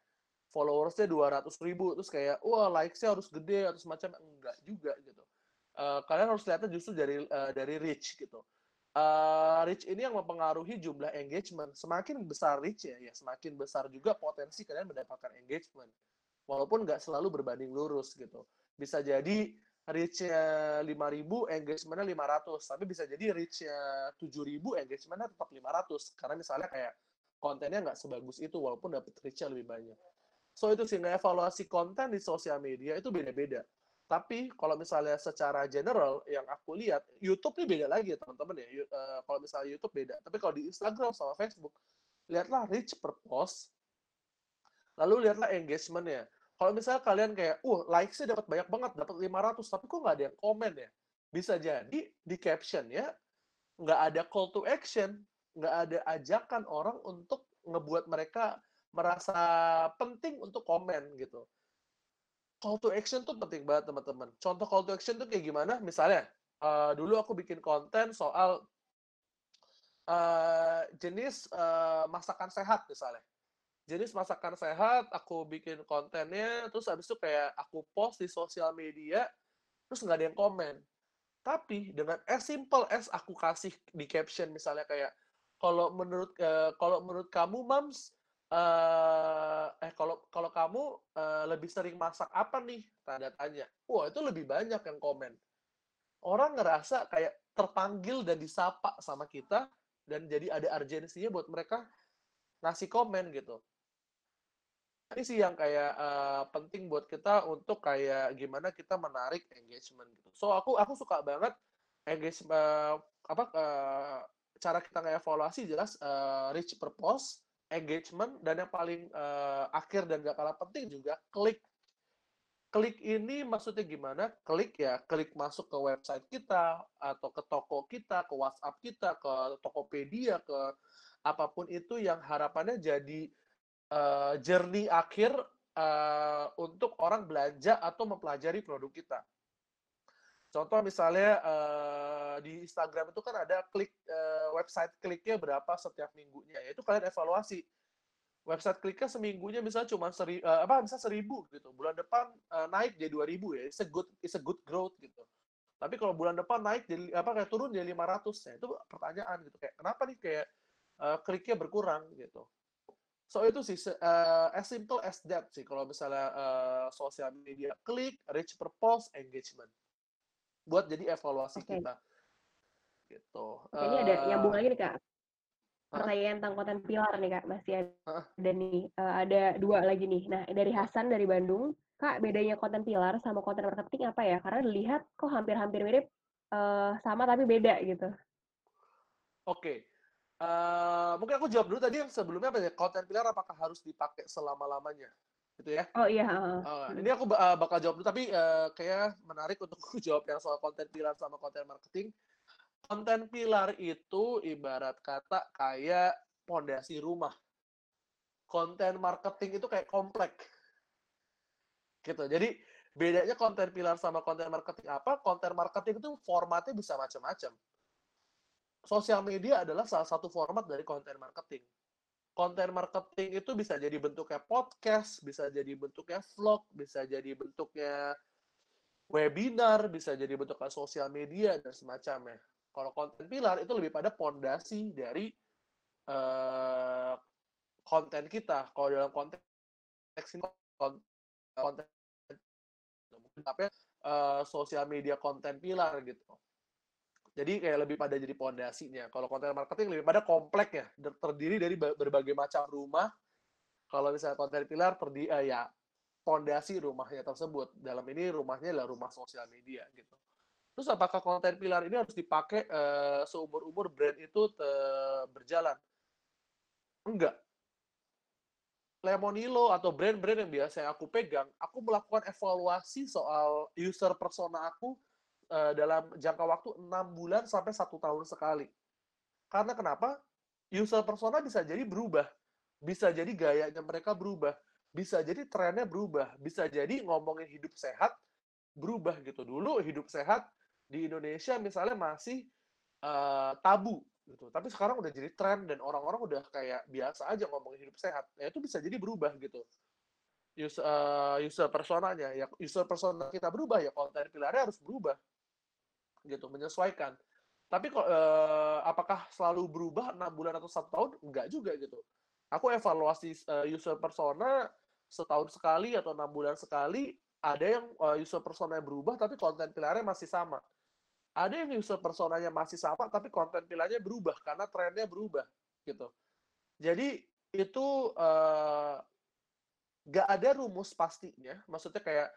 followersnya 200 ribu terus kayak wah likesnya harus gede atau semacam enggak juga gitu uh, kalian harus lihatnya justru dari uh, dari reach gitu. Uh, reach ini yang mempengaruhi jumlah engagement. Semakin besar reach ya, ya semakin besar juga potensi kalian mendapatkan engagement. Walaupun nggak selalu berbanding lurus gitu. Bisa jadi reach-nya 5.000, engagement-nya 500. Tapi bisa jadi reach-nya 7.000, engagement-nya tetap 500. Karena misalnya kayak kontennya nggak sebagus itu, walaupun dapat reach-nya lebih banyak. So itu sehingga evaluasi konten di sosial media itu beda-beda. Tapi kalau misalnya secara general yang aku lihat, YouTube ini beda lagi ya teman-teman ya. Uh, kalau misalnya YouTube beda. Tapi kalau di Instagram sama Facebook, lihatlah reach per post, lalu lihatlah engagementnya. Kalau misalnya kalian kayak, uh, likes-nya dapat banyak banget, dapat 500, tapi kok nggak ada yang komen ya? Bisa jadi di caption ya, nggak ada call to action, nggak ada ajakan orang untuk ngebuat mereka merasa penting untuk komen gitu call to action tuh penting banget teman-teman. Contoh call to action tuh kayak gimana? Misalnya, uh, dulu aku bikin konten soal uh, jenis uh, masakan sehat misalnya. Jenis masakan sehat, aku bikin kontennya, terus habis itu kayak aku post di sosial media, terus nggak ada yang komen. Tapi dengan as simple as aku kasih di caption misalnya kayak, kalau menurut uh, kalau menurut kamu mams uh, eh kalau kalau kamu uh, lebih sering masak apa nih? Tanda tanya. Wah, itu lebih banyak yang komen. Orang ngerasa kayak terpanggil dan disapa sama kita dan jadi ada urgensinya buat mereka ngasih komen gitu. Ini sih yang kayak uh, penting buat kita untuk kayak gimana kita menarik engagement gitu. So aku aku suka banget engagement uh, apa uh, cara kita ngevaluasi jelas uh, reach per post engagement dan yang paling uh, akhir dan gak kalah penting juga klik. Klik ini maksudnya gimana? Klik ya klik masuk ke website kita atau ke toko kita ke WhatsApp kita ke Tokopedia ke apa pun itu yang harapannya jadi uh, journey akhir uh, untuk orang belanja atau mempelajari produk kita Contoh misalnya uh, di Instagram itu kan ada klik uh, website kliknya berapa setiap minggunya, ya itu kalian evaluasi. Website kliknya seminggunya misalnya cuma seri, uh, apa bisa seribu gitu, bulan depan uh, naik jadi dua ribu ya, it's a good it's a good growth gitu. Tapi kalau bulan depan naik jadi apa kayak turun jadi 500 ya itu pertanyaan gitu kayak kenapa nih kayak uh, kliknya berkurang gitu. So itu sih uh, as simple as that sih kalau misalnya uh, sosial media klik, reach per post, engagement buat jadi evaluasi okay. kita. Gitu. Oke, uh, ini ada nyambung lagi nih Kak. Pertanyaan tentang konten pilar nih Kak, masih ada, ada nih, uh, ada dua lagi nih. Nah, dari Hasan dari Bandung, Kak, bedanya konten pilar sama konten marketing apa ya? Karena dilihat kok hampir-hampir mirip uh, sama tapi beda gitu. Oke. Okay. Uh, mungkin aku jawab dulu tadi yang sebelumnya apa ya? Konten pilar apakah harus dipakai selama-lamanya? Gitu ya. Oh iya. Uh, ini aku uh, bakal jawab dulu, tapi uh, kayak menarik untuk jawab yang soal konten pilar sama konten marketing. Konten pilar itu ibarat kata kayak pondasi rumah. Konten marketing itu kayak komplek. Gitu. Jadi bedanya konten pilar sama konten marketing apa? Konten marketing itu formatnya bisa macam-macam. Sosial media adalah salah satu format dari konten marketing konten marketing itu bisa jadi bentuknya podcast, bisa jadi bentuknya vlog, bisa jadi bentuknya webinar, bisa jadi bentuknya sosial media dan semacamnya. Kalau konten pilar itu lebih pada pondasi dari uh, konten kita. Kalau dalam konteks konten, konten tapi uh, sosial media konten pilar gitu. Jadi kayak lebih pada jadi pondasinya. Kalau konten marketing lebih pada komplek ya, terdiri dari berbagai macam rumah. Kalau misalnya konten pilar terdiri uh, ya pondasi rumahnya tersebut. Dalam ini rumahnya adalah rumah sosial media gitu. Terus apakah konten pilar ini harus dipakai uh, seumur-umur brand itu berjalan? Enggak. Lemonilo atau brand-brand yang biasa aku pegang, aku melakukan evaluasi soal user persona aku uh, dalam jangka waktu enam bulan sampai satu tahun sekali. Karena kenapa? User persona bisa jadi berubah, bisa jadi gayanya mereka berubah, bisa jadi trennya berubah, bisa jadi ngomongin hidup sehat berubah gitu. Dulu hidup sehat di Indonesia misalnya masih uh, tabu gitu, tapi sekarang udah jadi tren dan orang-orang udah kayak biasa aja ngomongin hidup sehat. Ya itu bisa jadi berubah gitu user, uh, user personanya ya user persona kita berubah ya konten pilarnya harus berubah gitu menyesuaikan. Tapi kok uh, apakah selalu berubah enam bulan atau satu tahun? Enggak juga gitu. Aku evaluasi uh, user persona setahun sekali atau enam bulan sekali ada yang uh, user personanya berubah tapi konten pilarnya masih sama. Ada yang user personanya masih sama tapi konten pilarnya berubah karena trennya berubah gitu. Jadi itu uh, gak ada rumus pastinya. Maksudnya kayak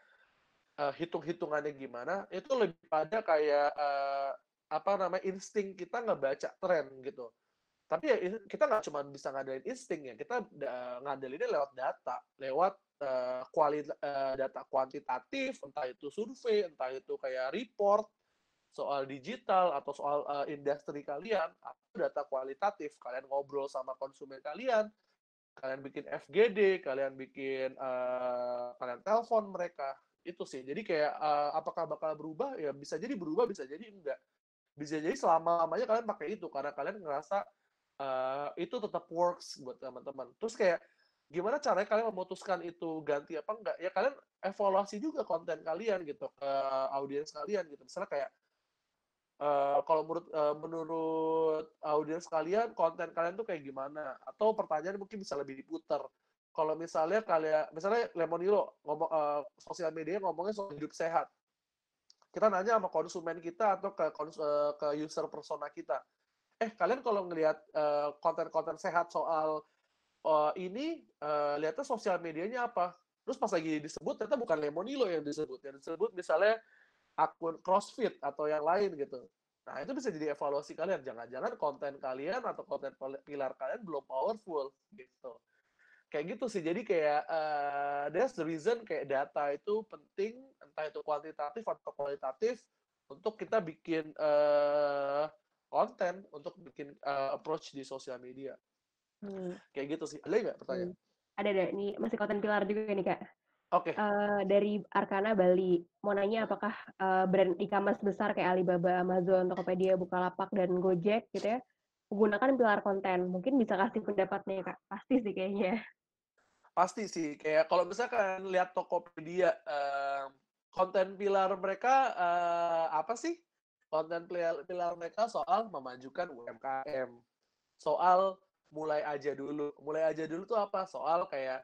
uh, hitung-hitungannya gimana itu lebih pada kayak uh, apa namanya insting kita ngebaca tren gitu. Tapi ya kita nggak cuma bisa ngadalin insting ya kita uh, ngadalinnya lewat data lewat uh, kualitas uh, data kuantitatif entah itu survei entah itu kayak report soal digital atau soal uh, industri kalian atau data kualitatif. Kalian ngobrol sama konsumen kalian kalian bikin FGD kalian bikin uh, kalian telepon mereka itu sih. Jadi kayak uh, apakah bakal berubah? Ya bisa jadi berubah bisa jadi enggak. Bisa jadi selama lamanya kalian pakai itu karena kalian ngerasa uh, itu tetap works buat teman-teman. Terus kayak gimana caranya kalian memutuskan itu ganti apa enggak? Ya kalian evaluasi juga konten kalian gitu ke audiens kalian gitu. Misalnya kayak uh, kalau menurut uh, menurut audiens kalian konten kalian tuh kayak gimana? Atau pertanyaan mungkin bisa lebih diputar kalau misalnya kalian misalnya Lemonilo ngomong uh, sosial media ngomongnya soal hidup sehat. Kita nanya sama konsumen kita atau ke uh, ke user persona kita. Eh kalian kalau ngelihat uh, konten-konten sehat soal uh, ini uh, lihatnya sosial medianya apa? Terus pas lagi disebut ternyata bukan Lemonilo yang disebut. Yang disebut misalnya akun CrossFit atau yang lain gitu. Nah itu bisa jadi evaluasi kalian. Jangan-jangan konten kalian atau konten pilar kalian belum powerful gitu kayak gitu sih jadi kayak uh, that's the reason kayak data itu penting entah itu kuantitatif atau kualitatif untuk kita bikin uh, konten untuk bikin uh, approach di sosial media hmm. kayak gitu sih ada nggak pertanyaan hmm. ada ada nih masih konten pilar juga nih kak Oke. Okay. Uh, dari Arkana Bali, mau nanya apakah uh, brand e-commerce besar kayak Alibaba, Amazon, Tokopedia, Bukalapak, dan Gojek gitu ya, menggunakan pilar konten. Mungkin bisa kasih pendapat nih kak, pasti sih kayaknya pasti sih kayak kalau misalkan lihat Tokopedia uh, konten pilar mereka uh, apa sih? Konten pilar, mereka soal memajukan UMKM soal mulai aja dulu. Mulai aja dulu tuh apa? Soal kayak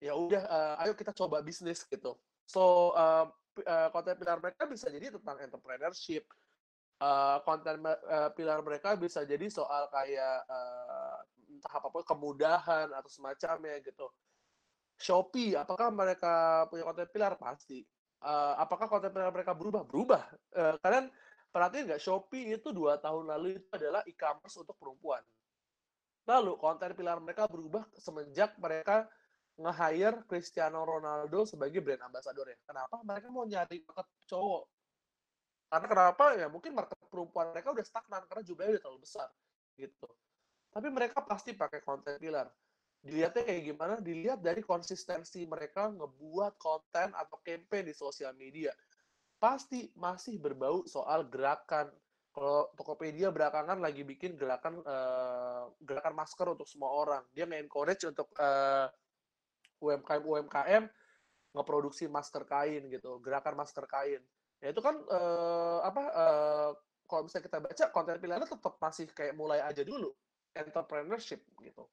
ya udah uh, ayo kita coba bisnis gitu. So uh, uh, konten pilar mereka bisa jadi tentang entrepreneurship. Uh, konten uh, pilar mereka bisa jadi soal kayak uh, entah apa pun kemudahan atau semacamnya gitu Shopee, apakah mereka punya konten pilar? Pasti. Uh, apakah konten pilar mereka berubah? Berubah. Uh, kalian perhatiin nggak? Shopee itu dua tahun lalu itu adalah e-commerce untuk perempuan. Lalu konten pilar mereka berubah semenjak mereka nge-hire Cristiano Ronaldo sebagai brand ambassador. Kenapa? Mereka mau nyari market cowok. Karena kenapa? Ya mungkin market perempuan mereka udah stagnan karena jumlahnya udah terlalu besar gitu. Tapi mereka pasti pakai konten pilar. Dilihatnya kayak gimana? Dilihat dari konsistensi mereka ngebuat konten atau campaign di sosial media. Pasti masih berbau soal gerakan kalau Tokopedia belakangan lagi bikin gerakan uh, gerakan masker untuk semua orang. Dia nge-encourage untuk uh, UMKM UMKM ngeproduksi masker kain gitu, gerakan masker kain. Ya itu kan uh, apa uh, kalau misalnya kita baca konten pilihannya tetap masih kayak mulai aja dulu entrepreneurship gitu.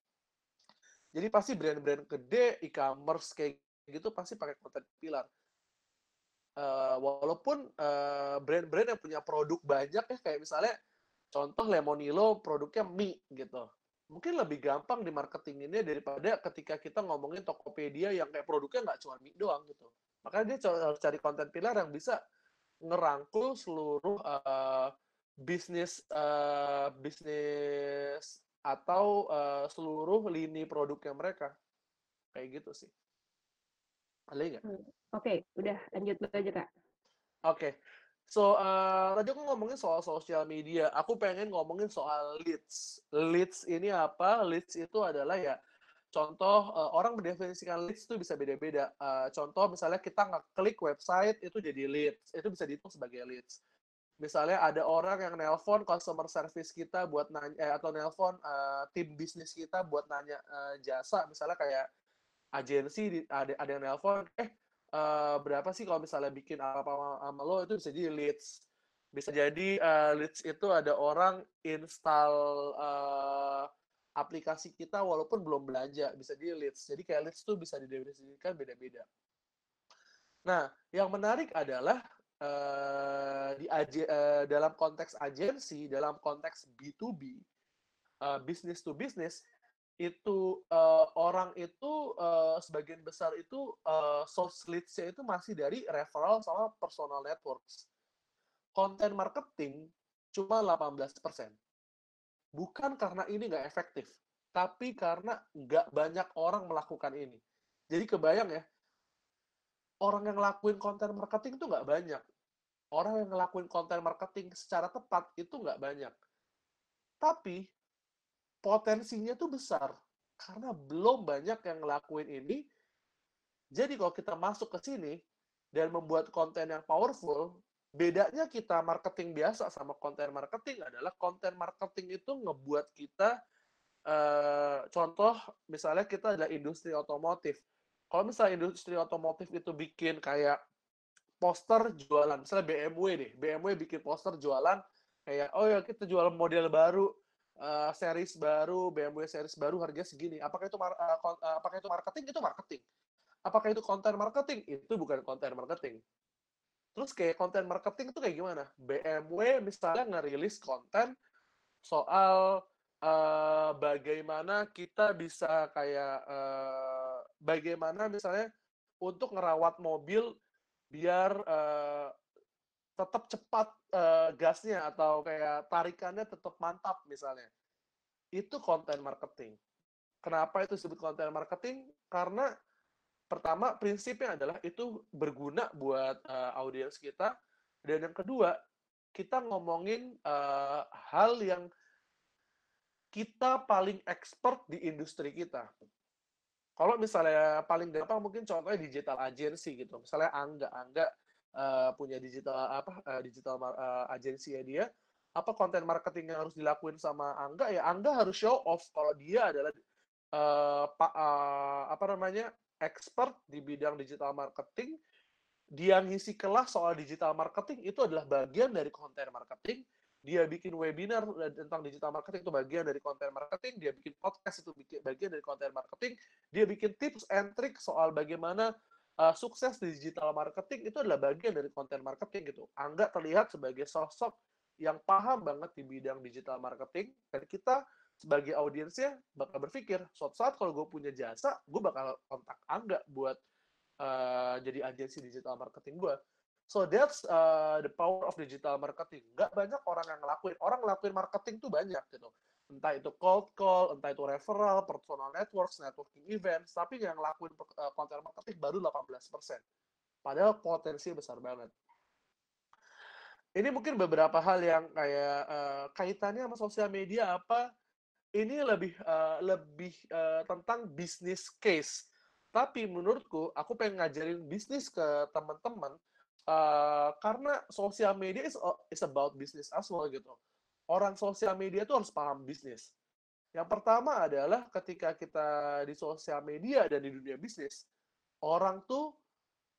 Jadi pasti brand-brand gede e-commerce kayak gitu pasti pakai konten pilar. Uh, walaupun uh, brand-brand yang punya produk banyak ya kayak misalnya contoh Lemonilo produknya mie gitu. Mungkin lebih gampang di marketing ini daripada ketika kita ngomongin Tokopedia yang kayak produknya nggak cuma mie doang gitu. Makanya dia harus cari konten pilar yang bisa ngerangkul seluruh uh, bisnis uh, bisnis atau uh, seluruh lini produknya mereka kayak gitu sih ada nggak? Hmm. Oke, okay, udah lanjut aja kak. Oke, okay. so uh, tadi aku ngomongin soal sosial media. Aku pengen ngomongin soal leads. Leads ini apa? Leads itu adalah ya contoh uh, orang mendefinisikan leads itu bisa beda-beda. Uh, contoh misalnya kita ngeklik website itu jadi leads, itu bisa dihitung sebagai leads. Misalnya ada orang yang nelpon customer service kita buat nanya eh, atau nelpon uh, tim bisnis kita buat nanya uh, jasa, misalnya kayak agensi ada ada yang nelpon, eh uh, berapa sih kalau misalnya bikin apa-apa sama lo itu bisa jadi leads. Bisa jadi uh, leads itu ada orang install uh, aplikasi kita walaupun belum belanja, bisa jadi leads. Jadi kayak leads tuh bisa didefinisikan beda-beda. Nah, yang menarik adalah uh, di uh, dalam konteks agensi, dalam konteks B2B, uh, business to business, itu uh, orang itu uh, sebagian besar itu uh, source leads-nya itu masih dari referral sama personal networks. Konten marketing cuma 18%. Bukan karena ini nggak efektif, tapi karena nggak banyak orang melakukan ini. Jadi kebayang ya, orang yang ngelakuin konten marketing itu nggak banyak. Orang yang ngelakuin konten marketing secara tepat itu nggak banyak. Tapi potensinya tuh besar karena belum banyak yang ngelakuin ini. Jadi kalau kita masuk ke sini dan membuat konten yang powerful, bedanya kita marketing biasa sama konten marketing adalah konten marketing itu ngebuat kita uh, contoh misalnya kita adalah industri otomotif. Kalau misalnya industri otomotif itu bikin kayak poster jualan, misalnya BMW nih, BMW bikin poster jualan kayak oh ya kita jual model baru uh, series baru, BMW series baru harga segini. Apakah itu mar uh, apakah itu marketing? Itu marketing. Apakah itu konten marketing? Itu bukan konten marketing. Terus kayak konten marketing itu kayak gimana? BMW misalnya ngerilis konten soal uh, bagaimana kita bisa kayak uh, bagaimana misalnya untuk ngerawat mobil biar uh, tetap cepat uh, gasnya atau kayak tarikannya tetap mantap misalnya. Itu konten marketing. Kenapa itu disebut konten marketing? Karena pertama prinsipnya adalah itu berguna buat uh, audiens kita dan yang kedua kita ngomongin uh, hal yang kita paling expert di industri kita. Kalau misalnya paling gampang mungkin contohnya digital agency gitu. Misalnya Angga, Angga uh, punya digital apa uh, digital uh, agensi ya dia apa konten marketing yang harus dilakuin sama Angga? Ya Angga harus show off kalau dia adalah uh, pa, uh, apa namanya expert di bidang digital marketing. Dia ngisi kelas soal digital marketing itu adalah bagian dari konten marketing dia bikin webinar tentang digital marketing itu bagian dari konten marketing dia bikin podcast itu bagian dari konten marketing dia bikin tips and trick soal bagaimana uh, sukses di digital marketing itu adalah bagian dari konten marketing gitu. Angga terlihat sebagai sosok yang paham banget di bidang digital marketing dan kita sebagai audiensnya bakal berpikir suatu saat kalau gue punya jasa gue bakal kontak Angga buat uh, jadi agensi digital marketing gue so that's uh, the power of digital marketing Gak banyak orang yang ngelakuin orang ngelakuin marketing tuh banyak gitu Entah itu cold call, entah itu referral, personal networks, networking events, tapi yang ngelakuin uh, content marketing baru 18%. Padahal potensi besar banget. Ini mungkin beberapa hal yang kayak uh, kaitannya sama sosial media apa ini lebih uh, lebih uh, tentang bisnis case. Tapi menurutku, aku pengen ngajarin bisnis ke teman-teman uh, karena sosial media is, is about business as well gitu. Orang sosial media itu harus paham bisnis. Yang pertama adalah ketika kita di sosial media dan di dunia bisnis, orang tuh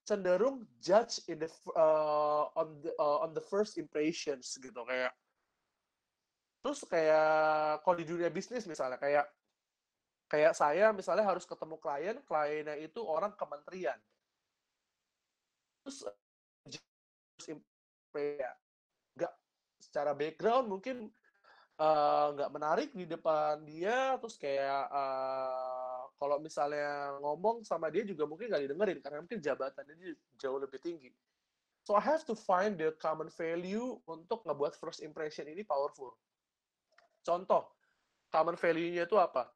cenderung judge in the uh, on the uh, on the first impressions gitu kayak Terus kayak kalau di dunia bisnis misalnya kayak kayak saya misalnya harus ketemu klien, kliennya itu orang kementerian. Terus ya nggak secara background mungkin nggak uh, menarik di depan dia, terus kayak uh, kalau misalnya ngomong sama dia juga mungkin nggak didengerin karena mungkin jabatannya jauh lebih tinggi. So I have to find the common value untuk ngebuat first impression ini powerful. Contoh, common value-nya itu apa?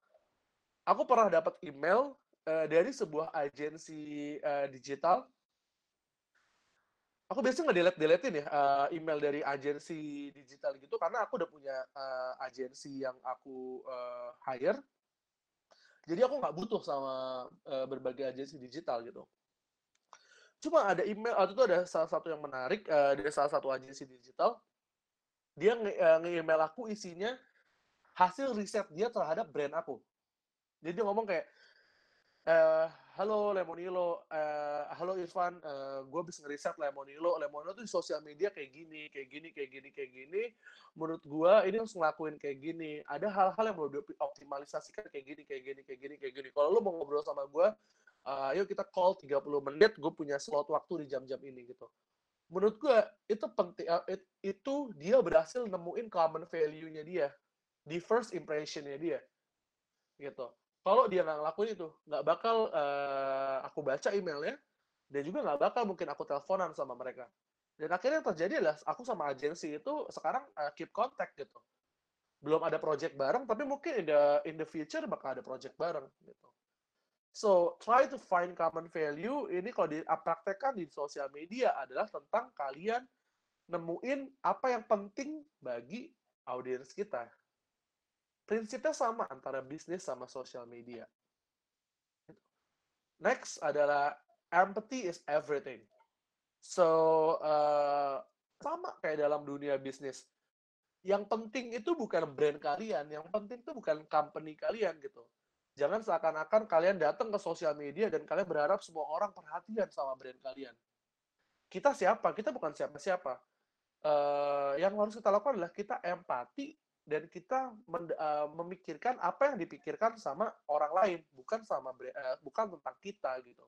Aku pernah dapat email uh, dari sebuah agensi uh, digital. Aku biasanya nge-delete-deletein ya uh, email dari agensi digital gitu karena aku udah punya uh, agensi yang aku uh, hire. Jadi aku nggak butuh sama uh, berbagai agensi digital gitu. Cuma ada email, atau itu ada salah satu yang menarik uh, dari salah satu agensi digital. Dia nge-email aku isinya hasil riset dia terhadap brand aku. Jadi dia ngomong kayak, eh, halo Lemonilo, eh, halo Irfan, eh, gue bisa ngeriset Lemonilo, Lemonilo tuh di sosial media kayak gini, kayak gini, kayak gini, kayak gini. Menurut gue ini harus ngelakuin kayak gini. Ada hal-hal yang perlu dioptimalisasikan kayak gini, kayak gini, kayak gini, kayak gini. Kalau lo mau ngobrol sama gue, uh, yuk kita call 30 menit, gue punya slot waktu di jam-jam ini gitu. Menurut gue itu penting, uh, itu dia berhasil nemuin common value-nya dia di first impression-nya dia gitu kalau dia nggak ngelakuin itu nggak bakal uh, aku baca emailnya dan juga nggak bakal mungkin aku teleponan sama mereka. Dan akhirnya terjadi adalah aku sama agensi itu sekarang uh, keep contact gitu. Belum ada project bareng tapi mungkin in the in the future bakal ada project bareng gitu. So try to find common value. Ini kalau dipraktekkan di sosial media adalah tentang kalian nemuin apa yang penting bagi audiens kita prinsipnya sama antara bisnis sama sosial media. Next adalah empathy is everything. So uh, sama kayak dalam dunia bisnis. Yang penting itu bukan brand kalian, yang penting itu bukan company kalian gitu. Jangan seakan-akan kalian datang ke sosial media dan kalian berharap semua orang perhatian sama brand kalian. Kita siapa? Kita bukan siapa-siapa. Uh, yang harus kita lakukan adalah kita empati dan kita uh, memikirkan apa yang dipikirkan sama orang lain bukan sama uh, bukan tentang kita gitu.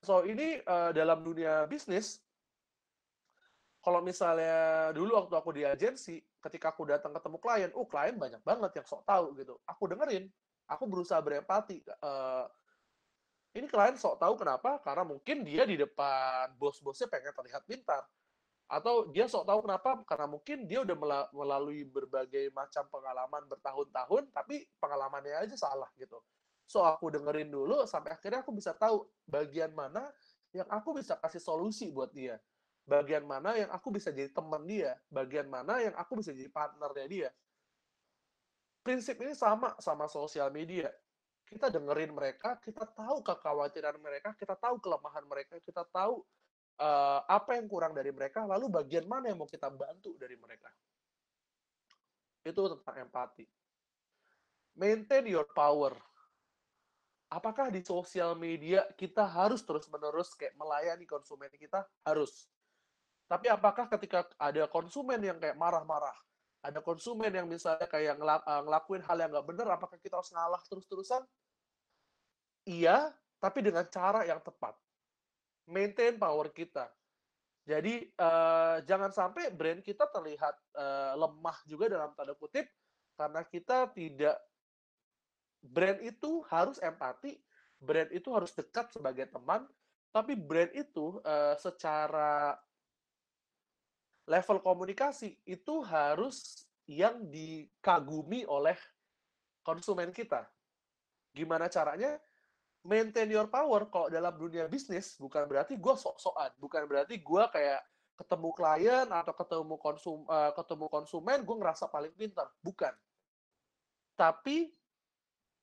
So ini uh, dalam dunia bisnis kalau misalnya dulu waktu aku di agensi ketika aku datang ketemu klien oh klien banyak banget yang sok tahu gitu. Aku dengerin aku berusaha berempati uh, ini klien sok tahu kenapa? Karena mungkin dia di depan bos-bosnya pengen terlihat pintar atau dia sok tahu kenapa? Karena mungkin dia udah melalui berbagai macam pengalaman bertahun-tahun tapi pengalamannya aja salah gitu. So aku dengerin dulu sampai akhirnya aku bisa tahu bagian mana yang aku bisa kasih solusi buat dia. Bagian mana yang aku bisa jadi teman dia. Bagian mana yang aku bisa jadi partnernya dia. Prinsip ini sama sama sosial media. Kita dengerin mereka kita tahu kekhawatiran mereka kita tahu kelemahan mereka kita tahu uh, apa yang kurang dari mereka, lalu bagian mana yang mau kita bantu dari mereka. Itu tentang empati. Maintain your power. Apakah di sosial media kita harus terus-menerus kayak melayani konsumen kita? Harus. Tapi apakah ketika ada konsumen yang kayak marah-marah, ada konsumen yang misalnya kayak eh, ngelakuin hal yang nggak benar, apakah kita harus ngalah terus-terusan? Iya, tapi dengan cara yang tepat maintain power kita. Jadi uh, jangan sampai brand kita terlihat uh, lemah juga dalam tanda kutip karena kita tidak brand itu harus empati, brand itu harus dekat sebagai teman, tapi brand itu uh, secara level komunikasi itu harus yang dikagumi oleh konsumen kita. Gimana caranya? Maintain your power kalau dalam dunia bisnis bukan berarti gue sok-sokan, bukan berarti gue kayak ketemu klien atau ketemu konsum uh, ketemu konsumen gue ngerasa paling pintar, bukan. Tapi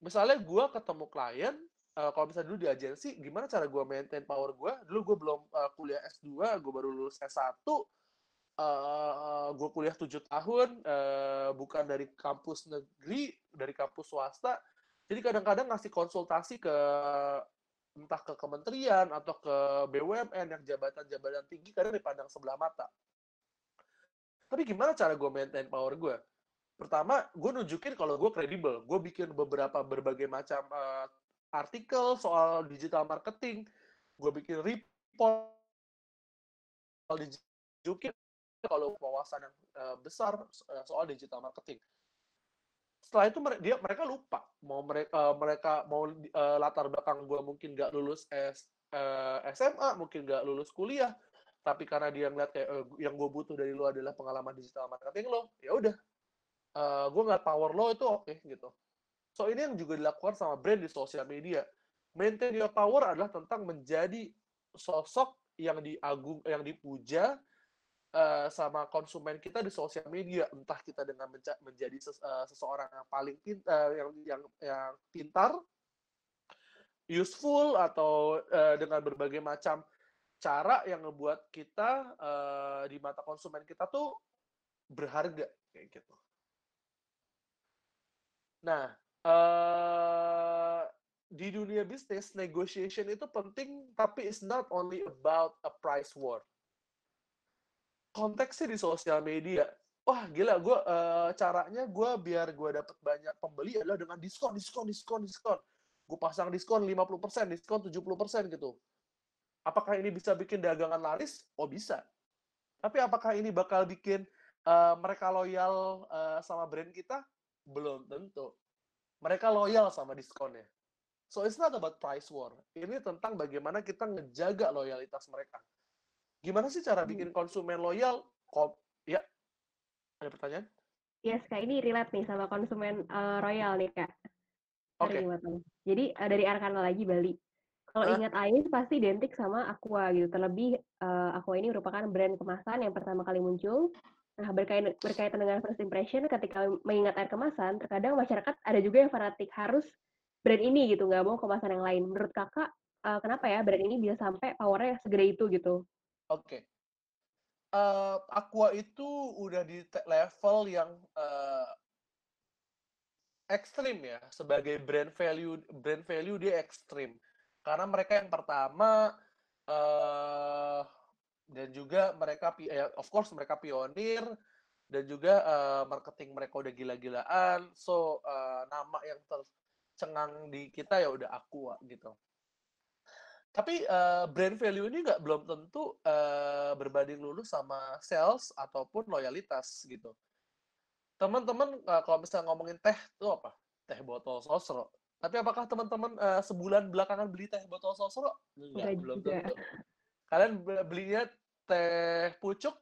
misalnya gue ketemu klien, uh, kalau misalnya dulu di agensi, gimana cara gue maintain power gue? Dulu gue belum uh, kuliah S2, gue baru lulus S1, uh, gue kuliah tujuh tahun, uh, bukan dari kampus negeri, dari kampus swasta. Jadi kadang-kadang ngasih konsultasi ke entah ke kementerian atau ke BUMN yang jabatan-jabatan tinggi kadang dipandang sebelah mata. Tapi gimana cara gue maintain power gue? Pertama, gue nunjukin kalau gue kredibel. Gue bikin beberapa berbagai macam uh, artikel soal digital marketing. Gue bikin report soal digital kalau wawasan yang besar soal digital marketing. Setelah itu dia mereka lupa mau mereka uh, mereka mau uh, latar belakang gue mungkin nggak lulus S, uh, SMA, mungkin nggak lulus kuliah, tapi karena dia ngeliat kayak uh, yang gue butuh dari lo adalah pengalaman digital marketing lo, ya udah, uh, gue nggak power lo itu oke okay, gitu. So ini yang juga dilakukan sama brand di sosial media. Maintain your power adalah tentang menjadi sosok yang diagung, yang dipuja, uh, sama konsumen kita di sosial media entah kita dengan menjadi ses uh, seseorang yang paling pintar uh, yang yang yang pintar useful atau uh, dengan berbagai macam cara yang ngebuat kita uh, di mata konsumen kita tuh berharga kayak gitu. Nah, uh, di dunia bisnis negotiation itu penting tapi it's not only about a price war konteksnya di sosial media. Wah gila gue uh, caranya gue biar gue dapet banyak pembeli adalah dengan diskon diskon diskon diskon. Gue pasang diskon 50% diskon 70% gitu. Apakah ini bisa bikin dagangan laris? Oh bisa. Tapi apakah ini bakal bikin uh, mereka loyal uh, sama brand kita? Belum tentu. Mereka loyal sama diskonnya. So it's not about price war. Ini tentang bagaimana kita ngejaga loyalitas mereka Gimana sih cara bikin hmm. konsumen loyal? Kok ya ada pertanyaan? Yes, Kak. Ini relate nih sama konsumen uh, royal nih, Kak. Oke. Okay. Jadi uh, dari Arkana lagi Bali. Kalau huh? ingat Ais pasti identik sama Aqua gitu. Terlebih uh, Aqua ini merupakan brand kemasan yang pertama kali muncul. Nah, berkaitan, berkaitan dengan first impression, ketika mengingat air kemasan, terkadang masyarakat ada juga yang fanatik harus brand ini gitu, nggak mau kemasan yang lain. Menurut kakak, uh, kenapa ya brand ini bisa sampai powernya segede itu gitu? Oke. Uh, Aqua itu udah di level yang uh, ekstrim ya sebagai brand value brand value dia ekstrim. Karena mereka yang pertama uh, dan juga mereka ya, of course mereka pionir dan juga uh, marketing mereka udah gila-gilaan. So uh, nama yang tercengang di kita ya udah Aqua gitu tapi uh, brand value ini nggak belum tentu uh, berbanding lurus sama sales ataupun loyalitas gitu. Teman-teman uh, kalau misalnya ngomongin teh itu apa? Teh botol sosro. Tapi apakah teman-teman uh, sebulan belakangan beli teh botol sosro? Enggak, belum tentu. Kalian belinya teh pucuk,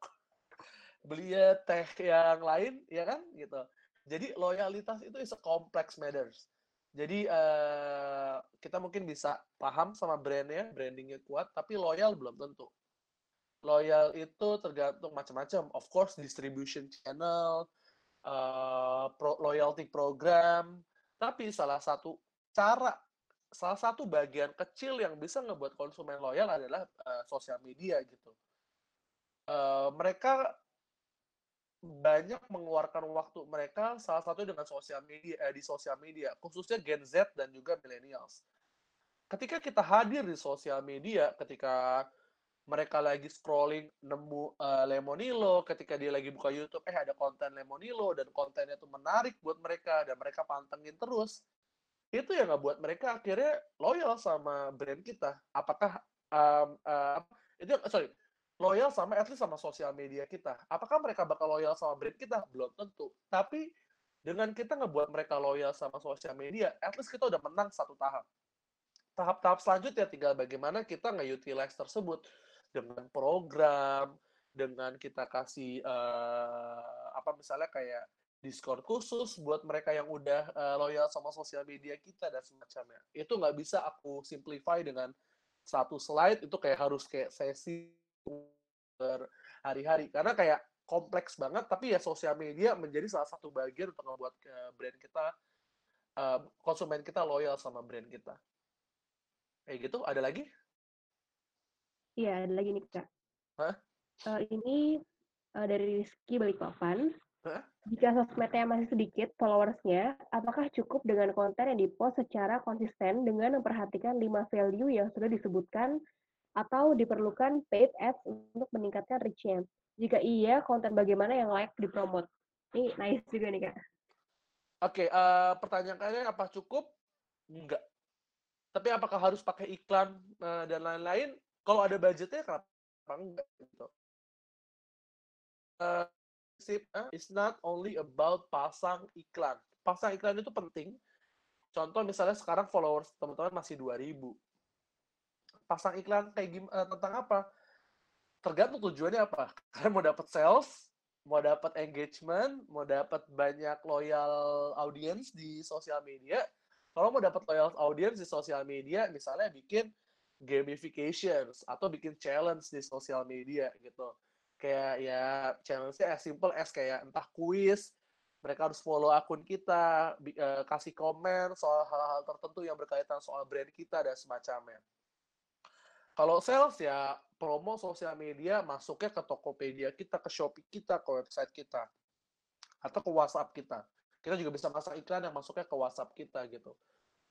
belinya teh yang lain, ya kan? Gitu. Jadi loyalitas itu is a complex matters jadi uh, kita mungkin bisa paham sama brandnya, brandingnya kuat, tapi loyal belum tentu. Loyal itu tergantung macam-macam. Of course, distribution channel, uh, pro loyalty program, tapi salah satu cara, salah satu bagian kecil yang bisa ngebuat konsumen loyal adalah uh, sosial media gitu. Uh, mereka banyak mengeluarkan waktu mereka salah satu dengan sosial media eh, di sosial media khususnya Gen Z dan juga millennials. Ketika kita hadir di sosial media, ketika mereka lagi scrolling nemu uh, Lemonilo, ketika dia lagi buka YouTube, eh ada konten Lemonilo dan kontennya itu menarik buat mereka dan mereka pantengin terus, itu yang nggak buat mereka akhirnya loyal sama brand kita. Apakah um, uh, itu sorry loyal sama at least sama sosial media kita. Apakah mereka bakal loyal sama brand kita? Belum tentu. Tapi dengan kita ngebuat mereka loyal sama sosial media, at least kita udah menang satu tahap. Tahap-tahap selanjutnya tinggal bagaimana kita nge-utilize tersebut dengan program, dengan kita kasih uh, apa misalnya kayak Discord khusus buat mereka yang udah uh, loyal sama sosial media kita dan semacamnya. Itu nggak bisa aku simplify dengan satu slide itu kayak harus kayak sesi berhari-hari karena kayak kompleks banget tapi ya sosial media menjadi salah satu bagian untuk membuat uh, brand kita uh, konsumen kita loyal sama brand kita. Kayak gitu, ada lagi? Iya, ada lagi nih, Kak. Hah? Uh, ini uh, dari Rizky Balikpapan. Hah? Jika sosmednya masih sedikit followersnya, apakah cukup dengan konten yang dipost secara konsisten dengan memperhatikan lima value yang sudah disebutkan atau diperlukan paid ads untuk meningkatkan reach-nya? Jika iya, konten bagaimana yang layak dipromot? Ini nice juga nih, Kak. Oke, okay, uh, pertanyaannya apa cukup? Enggak. Tapi apakah harus pakai iklan uh, dan lain-lain? Kalau ada budgetnya, kenapa enggak? Gitu. Uh, it's not only about pasang iklan. Pasang iklan itu penting. Contoh misalnya sekarang followers teman-teman masih 2000. Pasang iklan kayak gimana eh, tentang apa? Tergantung tujuannya apa. Kalian mau dapat sales, mau dapat engagement, mau dapat banyak loyal audience di sosial media. Kalau mau dapat loyal audience di sosial media, misalnya bikin gamifications atau bikin challenge di sosial media gitu kayak ya challenge-nya as simple as kayak entah kuis, mereka harus follow akun kita, uh, kasih komen soal hal-hal tertentu yang berkaitan soal brand kita dan semacamnya. Kalau sales ya promo sosial media masuknya ke Tokopedia kita, ke Shopee kita, ke website kita, atau ke WhatsApp kita. Kita juga bisa masuk iklan yang masuknya ke WhatsApp kita gitu.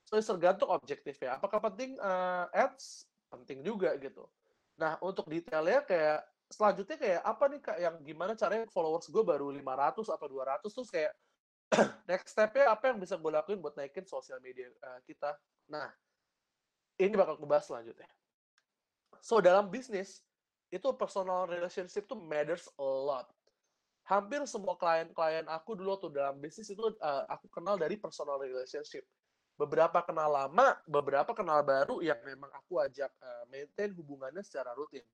So, tergantung objektifnya. Apakah penting uh, ads? Penting juga gitu. Nah, untuk detailnya kayak selanjutnya kayak apa nih kak yang gimana caranya followers gue baru 500 atau 200 terus kayak next stepnya apa yang bisa gue lakuin buat naikin sosial media uh, kita nah ini bakal gue bahas selanjutnya so dalam bisnis itu personal relationship tuh matters a lot hampir semua klien-klien aku dulu tuh dalam bisnis itu uh, aku kenal dari personal relationship beberapa kenal lama beberapa kenal baru yang memang aku ajak uh, maintain hubungannya secara rutin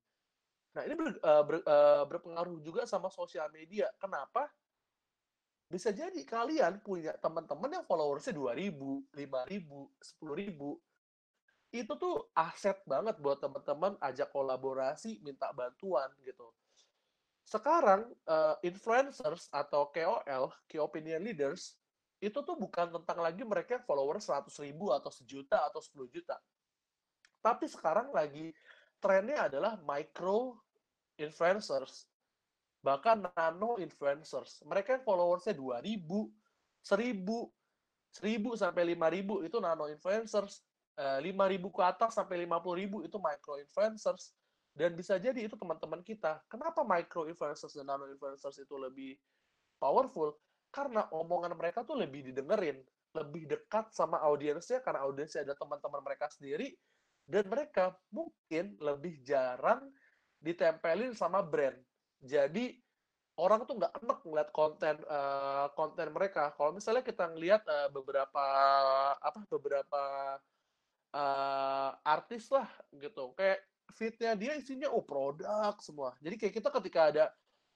Nah, ini ber, uh, ber, uh, berpengaruh juga sama sosial media. Kenapa? Bisa jadi kalian punya teman-teman yang followersnya 2.000, 5.000, 10.000. Itu tuh aset banget buat teman-teman ajak kolaborasi, minta bantuan gitu. Sekarang, uh, influencers atau KOL, Key Opinion Leaders, itu tuh bukan tentang lagi mereka followers 100 ribu atau sejuta atau 10 juta. Tapi sekarang lagi trennya adalah micro influencers, bahkan nano influencers. Mereka yang followersnya 2000, 1000, 1000 sampai 5000 itu nano influencers, 5000 eh, ke atas sampai 50000 itu micro influencers. Dan bisa jadi itu teman-teman kita. Kenapa micro influencers dan nano influencers itu lebih powerful? Karena omongan mereka tuh lebih didengerin, lebih dekat sama audiensnya karena audiensnya ada teman-teman mereka sendiri dan mereka mungkin lebih jarang ditempelin sama brand. Jadi orang tuh nggak enak ngeliat konten uh, konten mereka. Kalau misalnya kita ngeliat uh, beberapa apa beberapa uh, artis lah gitu, kayak fitnya dia isinya oh produk semua. Jadi kayak kita ketika ada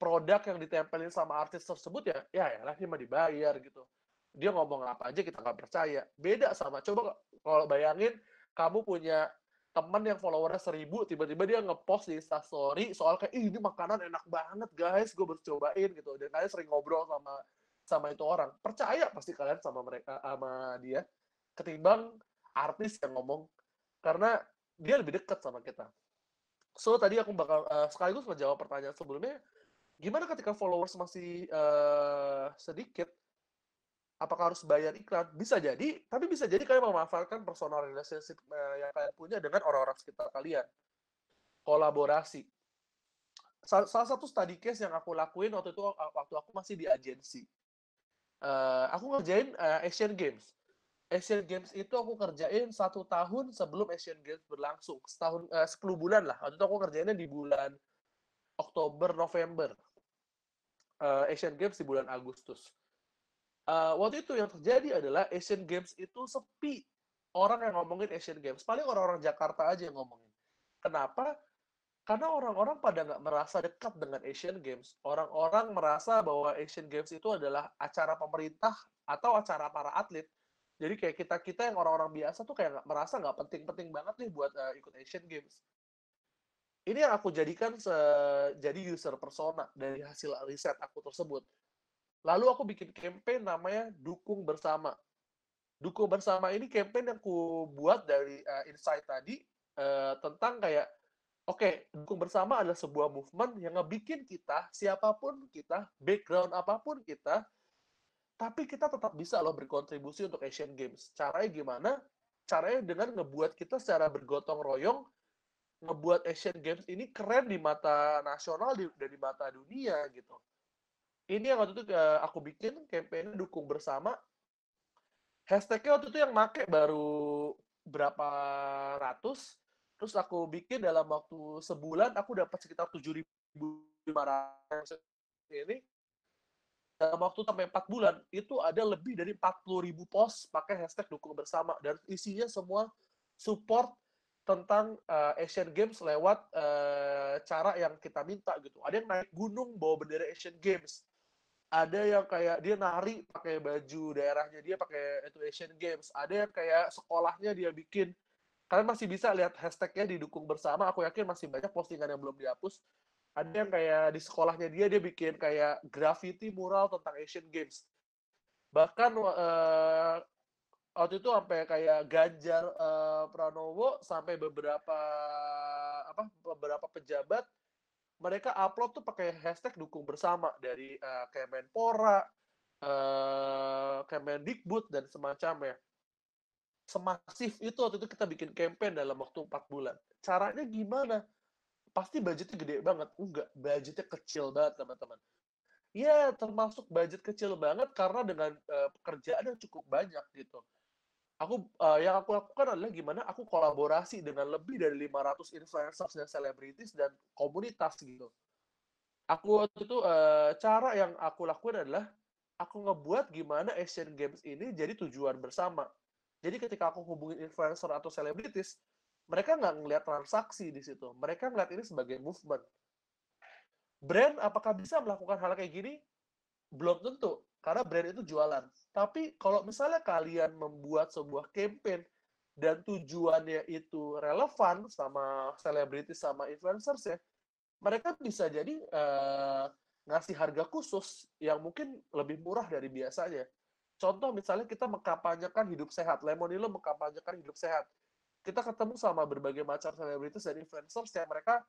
produk yang ditempelin sama artis tersebut ya, ya ya lah dia mah dibayar gitu. Dia ngomong apa aja kita nggak percaya. Beda sama coba kalau bayangin kamu punya teman yang followernya seribu tiba-tiba dia ngepost di instastory soal kayak Ih, ini makanan enak banget guys gue baru cobain gitu dan kalian sering ngobrol sama sama itu orang percaya pasti kalian sama mereka sama dia ketimbang artis yang ngomong karena dia lebih dekat sama kita so tadi aku bakal uh, sekaligus menjawab pertanyaan sebelumnya gimana ketika followers masih uh, sedikit apakah harus bayar iklan? Bisa jadi, tapi bisa jadi kalian memanfaatkan personal relationship uh, yang kalian punya dengan orang-orang sekitar kalian. Kolaborasi. Salah, salah satu study case yang aku lakuin waktu itu waktu aku masih di agensi. Uh, aku ngerjain uh, Asian Games. Asian Games itu aku kerjain satu tahun sebelum Asian Games berlangsung. Setahun, uh, 10 bulan lah. Waktu aku ngerjainnya di bulan Oktober, November. Uh, Asian Games di bulan Agustus uh, waktu itu yang terjadi adalah Asian Games itu sepi orang yang ngomongin Asian Games. Paling orang-orang Jakarta aja yang ngomongin. Kenapa? Karena orang-orang pada nggak merasa dekat dengan Asian Games. Orang-orang merasa bahwa Asian Games itu adalah acara pemerintah atau acara para atlet. Jadi kayak kita-kita yang orang-orang biasa tuh kayak merasa nggak penting-penting banget nih buat uh, ikut Asian Games. Ini yang aku jadikan jadi user persona dari hasil riset aku tersebut. Lalu aku bikin campaign namanya Dukung Bersama. Dukung Bersama ini campaign yang aku buat dari uh, insight tadi uh, tentang kayak Oke, dukung bersama adalah sebuah movement yang ngebikin kita, siapa pun kita, background apa pun kita, tapi kita tetap bisa loh berkontribusi untuk Asian Games. Caranya gimana? Caranya dengan ngebuat kita secara bergotong royong, ngebuat Asian Games ini keren di mata nasional dan di mata dunia gitu. Ini yang waktu itu eh, aku bikin campaign dukung bersama. Hashtagnya waktu itu yang make baru berapa ratus, Terus aku bikin dalam waktu sebulan aku dapat sekitar 7.500 ini. Dalam waktu sampai 4 bulan itu ada lebih dari 40.000 post pakai hashtag dukung bersama dan isinya semua support tentang uh, Asian Games lewat uh, cara yang kita minta gitu. Ada yang naik gunung bawa bendera Asian Games. Ada yang kayak dia nari pakai baju daerahnya dia pakai itu Asian Games. Ada yang kayak sekolahnya dia bikin kalian masih bisa lihat hashtagnya didukung bersama aku yakin masih banyak postingan yang belum dihapus ada yang kayak di sekolahnya dia dia bikin kayak graffiti mural tentang Asian Games bahkan uh, waktu itu sampai kayak Ganjar uh, Pranowo sampai beberapa apa beberapa pejabat mereka upload tuh pakai hashtag dukung bersama dari uh, Kemenpora, uh, Kemendikbud dan semacamnya semasif itu waktu itu kita bikin campaign dalam waktu empat bulan. Caranya gimana? Pasti budgetnya gede banget. Enggak, budgetnya kecil banget teman-teman. Ya, termasuk budget kecil banget karena dengan uh, pekerjaan yang cukup banyak gitu. Aku uh, yang aku lakukan adalah gimana aku kolaborasi dengan lebih dari 500 influencers dan selebritis dan komunitas gitu. Aku waktu itu uh, cara yang aku lakukan adalah aku ngebuat gimana Asian Games ini jadi tujuan bersama jadi ketika aku hubungin influencer atau selebritis, mereka nggak ngelihat transaksi di situ. Mereka ngeliat ini sebagai movement. Brand apakah bisa melakukan hal kayak gini? Belum tentu, karena brand itu jualan. Tapi kalau misalnya kalian membuat sebuah campaign dan tujuannya itu relevan sama selebritis sama influencers ya, mereka bisa jadi uh, ngasih harga khusus yang mungkin lebih murah dari biasanya. Contoh misalnya kita mengkampanyekan hidup sehat, Lemonilo mengkampanyekan hidup sehat. Kita ketemu sama berbagai macam selebritis dan influencers yang mereka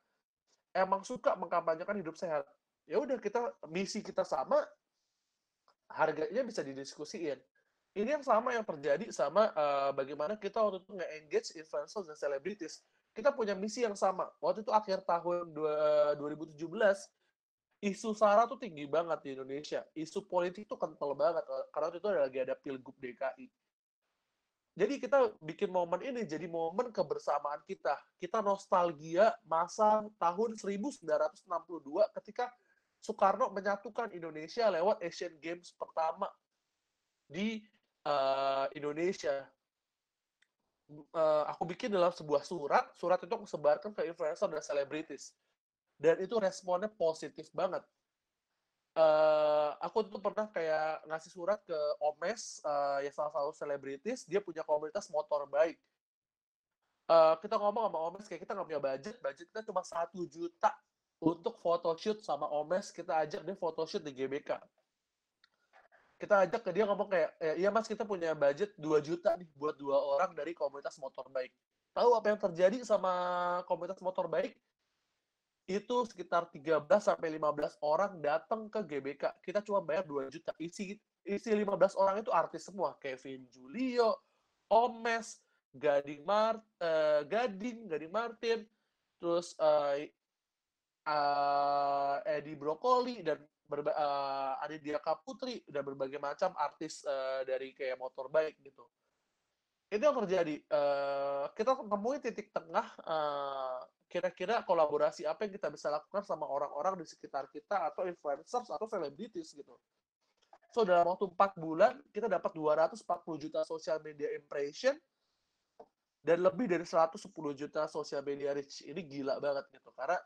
emang suka mengkampanyekan hidup sehat. Ya udah kita misi kita sama, harganya bisa didiskusiin. Ini yang sama yang terjadi sama uh, bagaimana kita waktu itu nge-engage influencers dan selebritis. Kita punya misi yang sama. Waktu itu akhir tahun 2017, isu SARA tuh tinggi banget di Indonesia. Isu politik tuh kental banget. Karena itu ada lagi ada Pilgub DKI. Jadi kita bikin momen ini jadi momen kebersamaan kita. Kita nostalgia masa tahun 1962 ketika Soekarno menyatukan Indonesia lewat Asian Games pertama di uh, Indonesia. Uh, aku bikin dalam sebuah surat. Surat itu aku sebarkan ke influencer dan selebritis dan itu responnya positif banget. Uh, aku tuh pernah kayak ngasih surat ke Omes, uh, ya salah satu selebritis, dia punya komunitas motor baik. Uh, kita ngomong sama Omes kayak kita nggak punya budget, budget kita cuma satu juta untuk photoshoot sama Omes, kita ajak dia photoshoot di GBK. Kita ajak ke dia ngomong kayak, iya mas kita punya budget 2 juta nih buat dua orang dari komunitas motor baik. Tahu apa yang terjadi sama komunitas motor baik? Itu sekitar 13 sampai 15 orang datang ke GBK. Kita cuma bayar 2 juta. Isi isi 15 orang itu artis semua. Kevin Julio, Omes, Gading Mart, uh, Gading, Gading Martin, terus uh, uh, Edi Brokoli dan berba uh, Aditya Kaputri dan berbagai macam artis uh, dari kayak motor bike gitu. Itu yang terjadi. Uh, kita nemuin titik tengah uh, kira-kira kolaborasi apa yang kita bisa lakukan sama orang-orang di sekitar kita atau influencers atau selebritis gitu. So dalam waktu 4 bulan kita dapat 240 juta social media impression dan lebih dari 110 juta sosial media reach ini gila banget gitu karena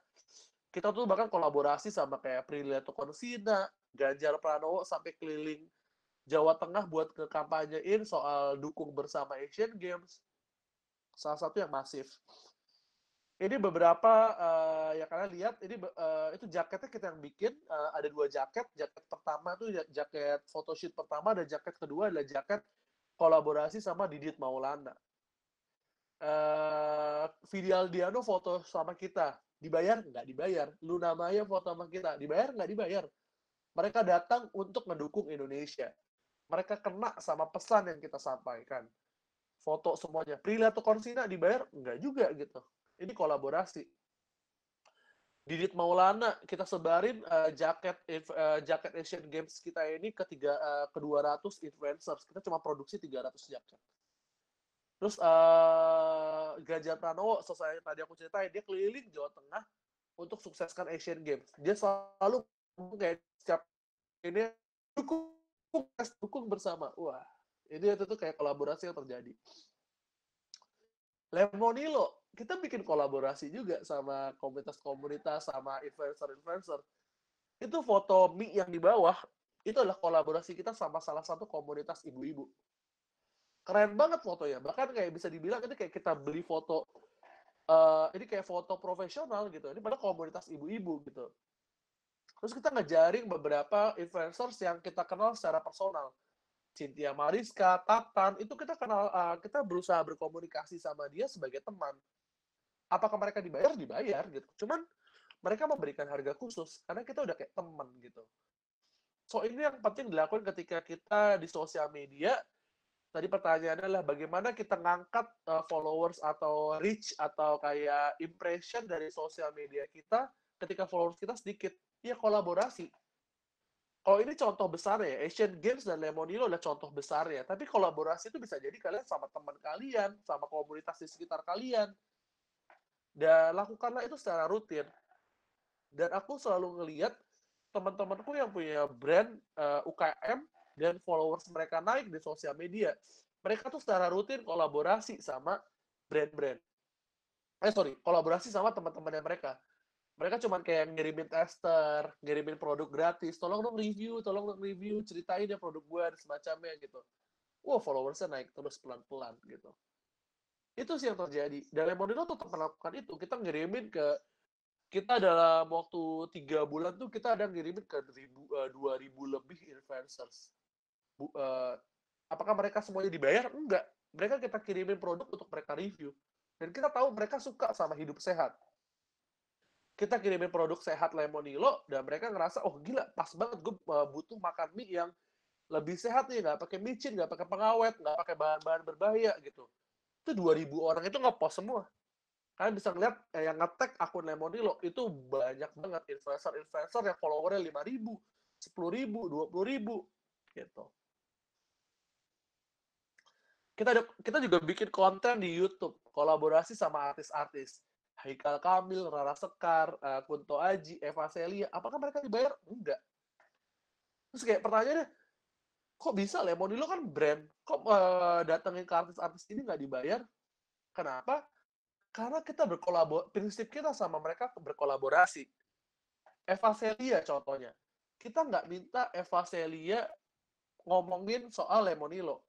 kita tuh bahkan kolaborasi sama kayak Prilly Konsina, Ganjar Pranowo sampai keliling Jawa Tengah buat ke kampanyein soal dukung bersama Asian Games. Salah satu yang masif. Ini beberapa uh, yang kalian lihat, ini uh, itu jaketnya kita yang bikin. Uh, ada dua jaket. Jaket pertama tuh jaket photoshoot pertama dan jaket kedua adalah jaket kolaborasi sama Didit Maulana. Uh, Fidel Diano foto sama kita Dibayar? Nggak dibayar. Luna Maya foto sama kita. Dibayar? Nggak dibayar. Mereka datang untuk mendukung Indonesia. Mereka kena sama pesan yang kita sampaikan. Foto semuanya. Prilly atau Konsina dibayar? Nggak juga gitu. Ini kolaborasi. Didit Maulana kita sebarin uh, jaket uh, jaket Asian Games kita ini ke tiga uh, ke 200 influencers. Kita cuma produksi 300 jaket. Terus uh, Ganjar Pranowo, selesai tadi aku ceritain, dia keliling Jawa Tengah untuk sukseskan Asian Games. Dia selalu kayak setiap ini dukung, dukung bersama. Wah, ini itu tuh kayak kolaborasi yang terjadi. Lemonilo, kita bikin kolaborasi juga sama komunitas-komunitas, sama influencer-influencer. Itu foto mie yang di bawah, itu adalah kolaborasi kita sama salah satu komunitas ibu-ibu. Keren banget fotonya. Bahkan kayak bisa dibilang ini kayak kita beli foto uh, ini kayak foto profesional gitu. Ini pada komunitas ibu-ibu gitu. Terus kita ngejaring beberapa influencers yang kita kenal secara personal. Cynthia Mariska, Tatan, itu kita kenal, uh, kita berusaha berkomunikasi sama dia sebagai teman. Apakah mereka dibayar? Dibayar gitu. Cuman mereka memberikan harga khusus karena kita udah kayak teman gitu. So ini yang penting dilakukan ketika kita di sosial media tadi pertanyaannya adalah bagaimana kita ngangkat uh, followers atau reach atau kayak impression dari sosial media kita ketika followers kita sedikit. Ya kolaborasi. Kalau ini contoh besar ya, Asian Games dan Lemonilo adalah contoh besar ya. Tapi kolaborasi itu bisa jadi kalian sama teman kalian, sama komunitas di sekitar kalian. Dan lakukanlah itu secara rutin. Dan aku selalu ngelihat teman-temanku yang punya brand uh, eh, UKM dan followers mereka naik di sosial media, mereka tuh secara rutin kolaborasi sama brand-brand. Eh sorry, kolaborasi sama teman-temannya mereka. Mereka cuma kayak ngirimin tester, ngirimin produk gratis, tolong dong review, tolong dong review, ceritain ya produk gue dan semacamnya gitu. Wah, followersnya naik terus pelan-pelan gitu. Itu sih yang terjadi. Dan Lemonino tetap melakukan itu. Kita ngirimin ke kita dalam waktu tiga bulan tuh kita ada ngirimin ke eh, dua ribu lebih influencers bu, uh, apakah mereka semuanya dibayar? Enggak. Mereka kita kirimin produk untuk mereka review. Dan kita tahu mereka suka sama hidup sehat. Kita kirimin produk sehat Lemonilo, dan mereka ngerasa, oh gila, pas banget gue uh, butuh makan mie yang lebih sehat nih, nggak pakai micin, nggak pakai pengawet, nggak pakai bahan-bahan berbahaya gitu. Itu 2000 orang itu ngepost semua. Kalian bisa ngeliat eh, yang ngetek akun Lemonilo itu banyak banget influencer-influencer yang followernya 5000, 10000, 20000 gitu kita ada, kita juga bikin konten di YouTube kolaborasi sama artis-artis Haikal Kamil, Rara Sekar, uh, Kunto Aji, Eva Celia. Apakah mereka dibayar? Enggak. Terus kayak pertanyaannya, kok bisa Lemonilo kan brand, kok uh, datengin ke artis-artis ini nggak dibayar? Kenapa? Karena kita berkolaborasi, prinsip kita sama mereka berkolaborasi. Eva Celia contohnya. Kita nggak minta Eva Celia ngomongin soal Lemonilo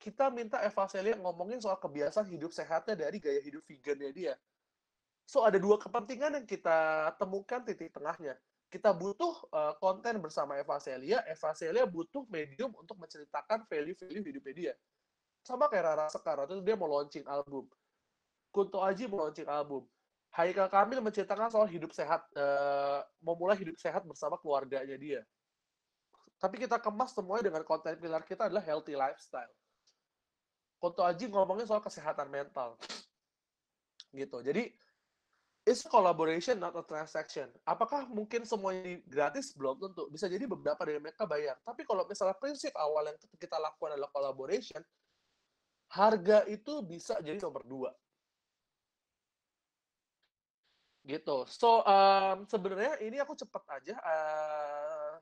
kita minta Eva Celia ngomongin soal kebiasaan hidup sehatnya dari gaya hidup vegannya dia. So ada dua kepentingan yang kita temukan titik tengahnya. Kita butuh uh, konten bersama Eva Celia, Eva Celia butuh medium untuk menceritakan value-value hidupnya dia. Sama kayak Rara Sekar, itu dia mau launching album. Kunto Aji mau launching album. Haikal Kamil menceritakan soal hidup sehat, uh, mau mulai hidup sehat bersama keluarganya dia. Tapi kita kemas semuanya dengan konten pilar kita adalah healthy lifestyle Kunto Aji ngomongin soal kesehatan mental. Gitu. Jadi it's a collaboration not a transaction. Apakah mungkin semuanya gratis? Belum tentu. Bisa jadi beberapa dari mereka bayar. Tapi kalau misalnya prinsip awal yang kita lakukan adalah collaboration, harga itu bisa jadi nomor dua. Gitu. So um, sebenarnya ini aku cepet aja. Uh,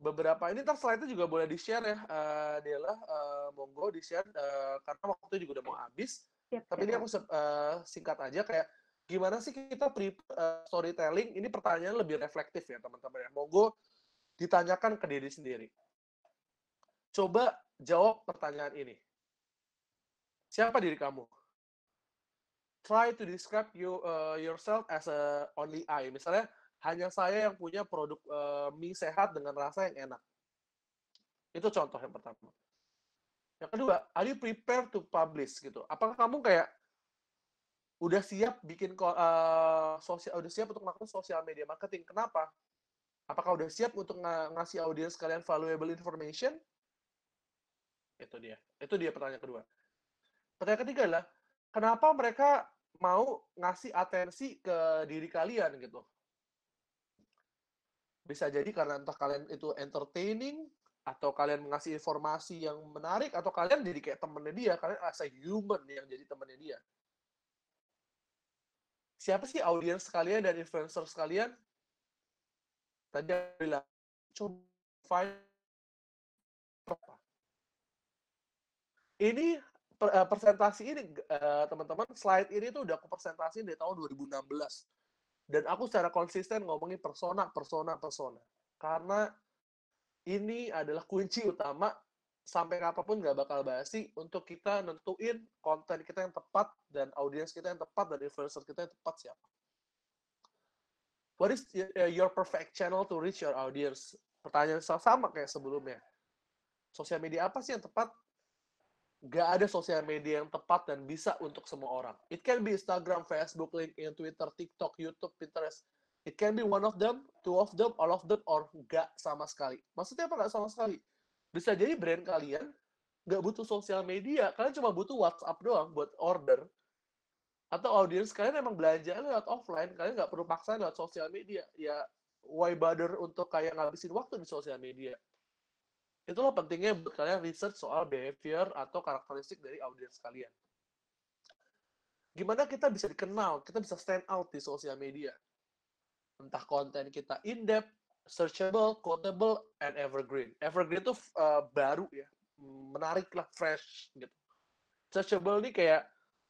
beberapa ini ntar slide-nya juga boleh di-share ya, uh, Dela, uh, monggo di-share uh, karena waktu juga udah mau habis. Siap, Tapi siap, ini aku uh, singkat aja kayak gimana sih kita pre uh, storytelling? Ini pertanyaan lebih reflektif ya teman-teman ya. Monggo ditanyakan ke diri sendiri. Coba jawab pertanyaan ini. Siapa diri kamu? Try to describe you uh, yourself as a only I. Misalnya hanya saya yang punya produk uh, mie sehat dengan rasa yang enak. Itu contoh yang pertama. Yang kedua, are you prepared to publish gitu? Apakah kamu kayak udah siap bikin uh, sosial udah siap untuk melakukan sosial media marketing? Kenapa? Apakah udah siap untuk ng ngasih audiens kalian valuable information? Itu dia. Itu dia pertanyaan kedua. Pertanyaan ketiga adalah kenapa mereka mau ngasih atensi ke diri kalian gitu? Bisa jadi karena entah kalian itu entertaining, atau kalian ngasih informasi yang menarik, atau kalian jadi kayak temennya dia, kalian as a human yang jadi temennya dia. Siapa sih audiens kalian dan influencer sekalian? Tadi aku bilang, coba find? Ini presentasi ini teman-teman slide ini tuh udah aku presentasi dari tahun 2016 dan aku secara konsisten ngomongin persona, persona, persona. Karena ini adalah kunci utama sampai kapan pun nggak bakal basi untuk kita nentuin konten kita yang tepat dan audiens kita yang tepat dan influencer kita yang tepat siapa. What is your perfect channel to reach your audience? Pertanyaan sama kayak sebelumnya. Sosial media apa sih yang tepat nggak ada sosial media yang tepat dan bisa untuk semua orang. It can be Instagram, Facebook, LinkedIn, Twitter, TikTok, YouTube, Pinterest. It can be one of them, two of them, all of them, or nggak sama sekali. Maksudnya apa nggak sama sekali? Bisa jadi brand kalian nggak butuh sosial media, kalian cuma butuh WhatsApp doang buat order. Atau audiens kalian emang belanja lewat offline, kalian nggak perlu paksa lewat sosial media. Ya, why bother untuk kayak ngabisin waktu di sosial media? Itulah pentingnya buat kalian research soal behavior atau karakteristik dari audiens kalian. Gimana kita bisa dikenal, kita bisa stand out di sosial media. Entah konten kita in-depth, searchable, quotable, and evergreen. Evergreen itu uh, baru ya, menarik lah, fresh gitu. Searchable ini kayak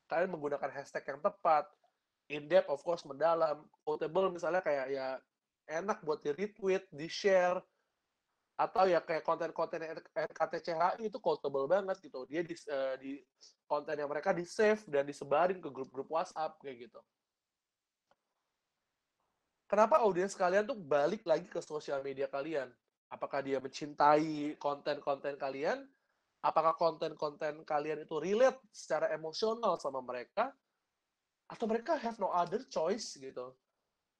kalian menggunakan hashtag yang tepat, in-depth of course mendalam, quotable misalnya kayak ya enak buat di-retweet, di-share, atau ya kayak konten-konten RKTCHI itu quotable banget gitu. Dia di, uh, di konten yang mereka di save dan disebarin ke grup-grup WhatsApp kayak gitu. Kenapa audiens kalian tuh balik lagi ke sosial media kalian? Apakah dia mencintai konten-konten kalian? Apakah konten-konten kalian itu relate secara emosional sama mereka? Atau mereka have no other choice gitu?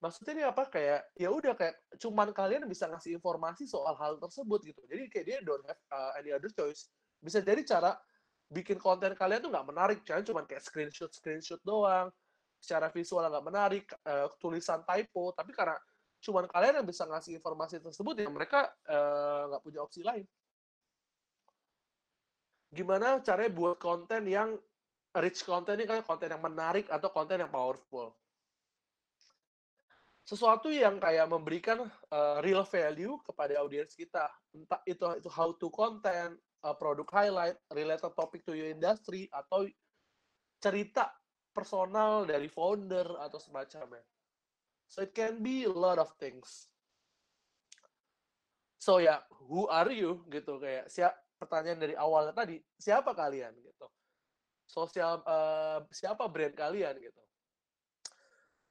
maksudnya ini apa kayak ya udah kayak cuman kalian bisa ngasih informasi soal hal tersebut gitu jadi kayak dia don't have uh, any other choice bisa jadi cara bikin konten kalian tuh nggak menarik kalian cuman kayak screenshot screenshot doang secara visual nggak menarik uh, tulisan typo tapi karena cuman kalian yang bisa ngasih informasi tersebut ya mereka nggak uh, punya opsi lain gimana caranya buat konten yang rich content ini kayak konten yang menarik atau konten yang powerful sesuatu yang kayak memberikan uh, real value kepada audiens kita. Entah itu itu how to content, uh, produk highlight, related topic to your industry atau cerita personal dari founder atau semacamnya. So it can be a lot of things. So ya, yeah, who are you gitu kayak siap pertanyaan dari awalnya tadi, siapa kalian gitu. Sosial uh, siapa brand kalian gitu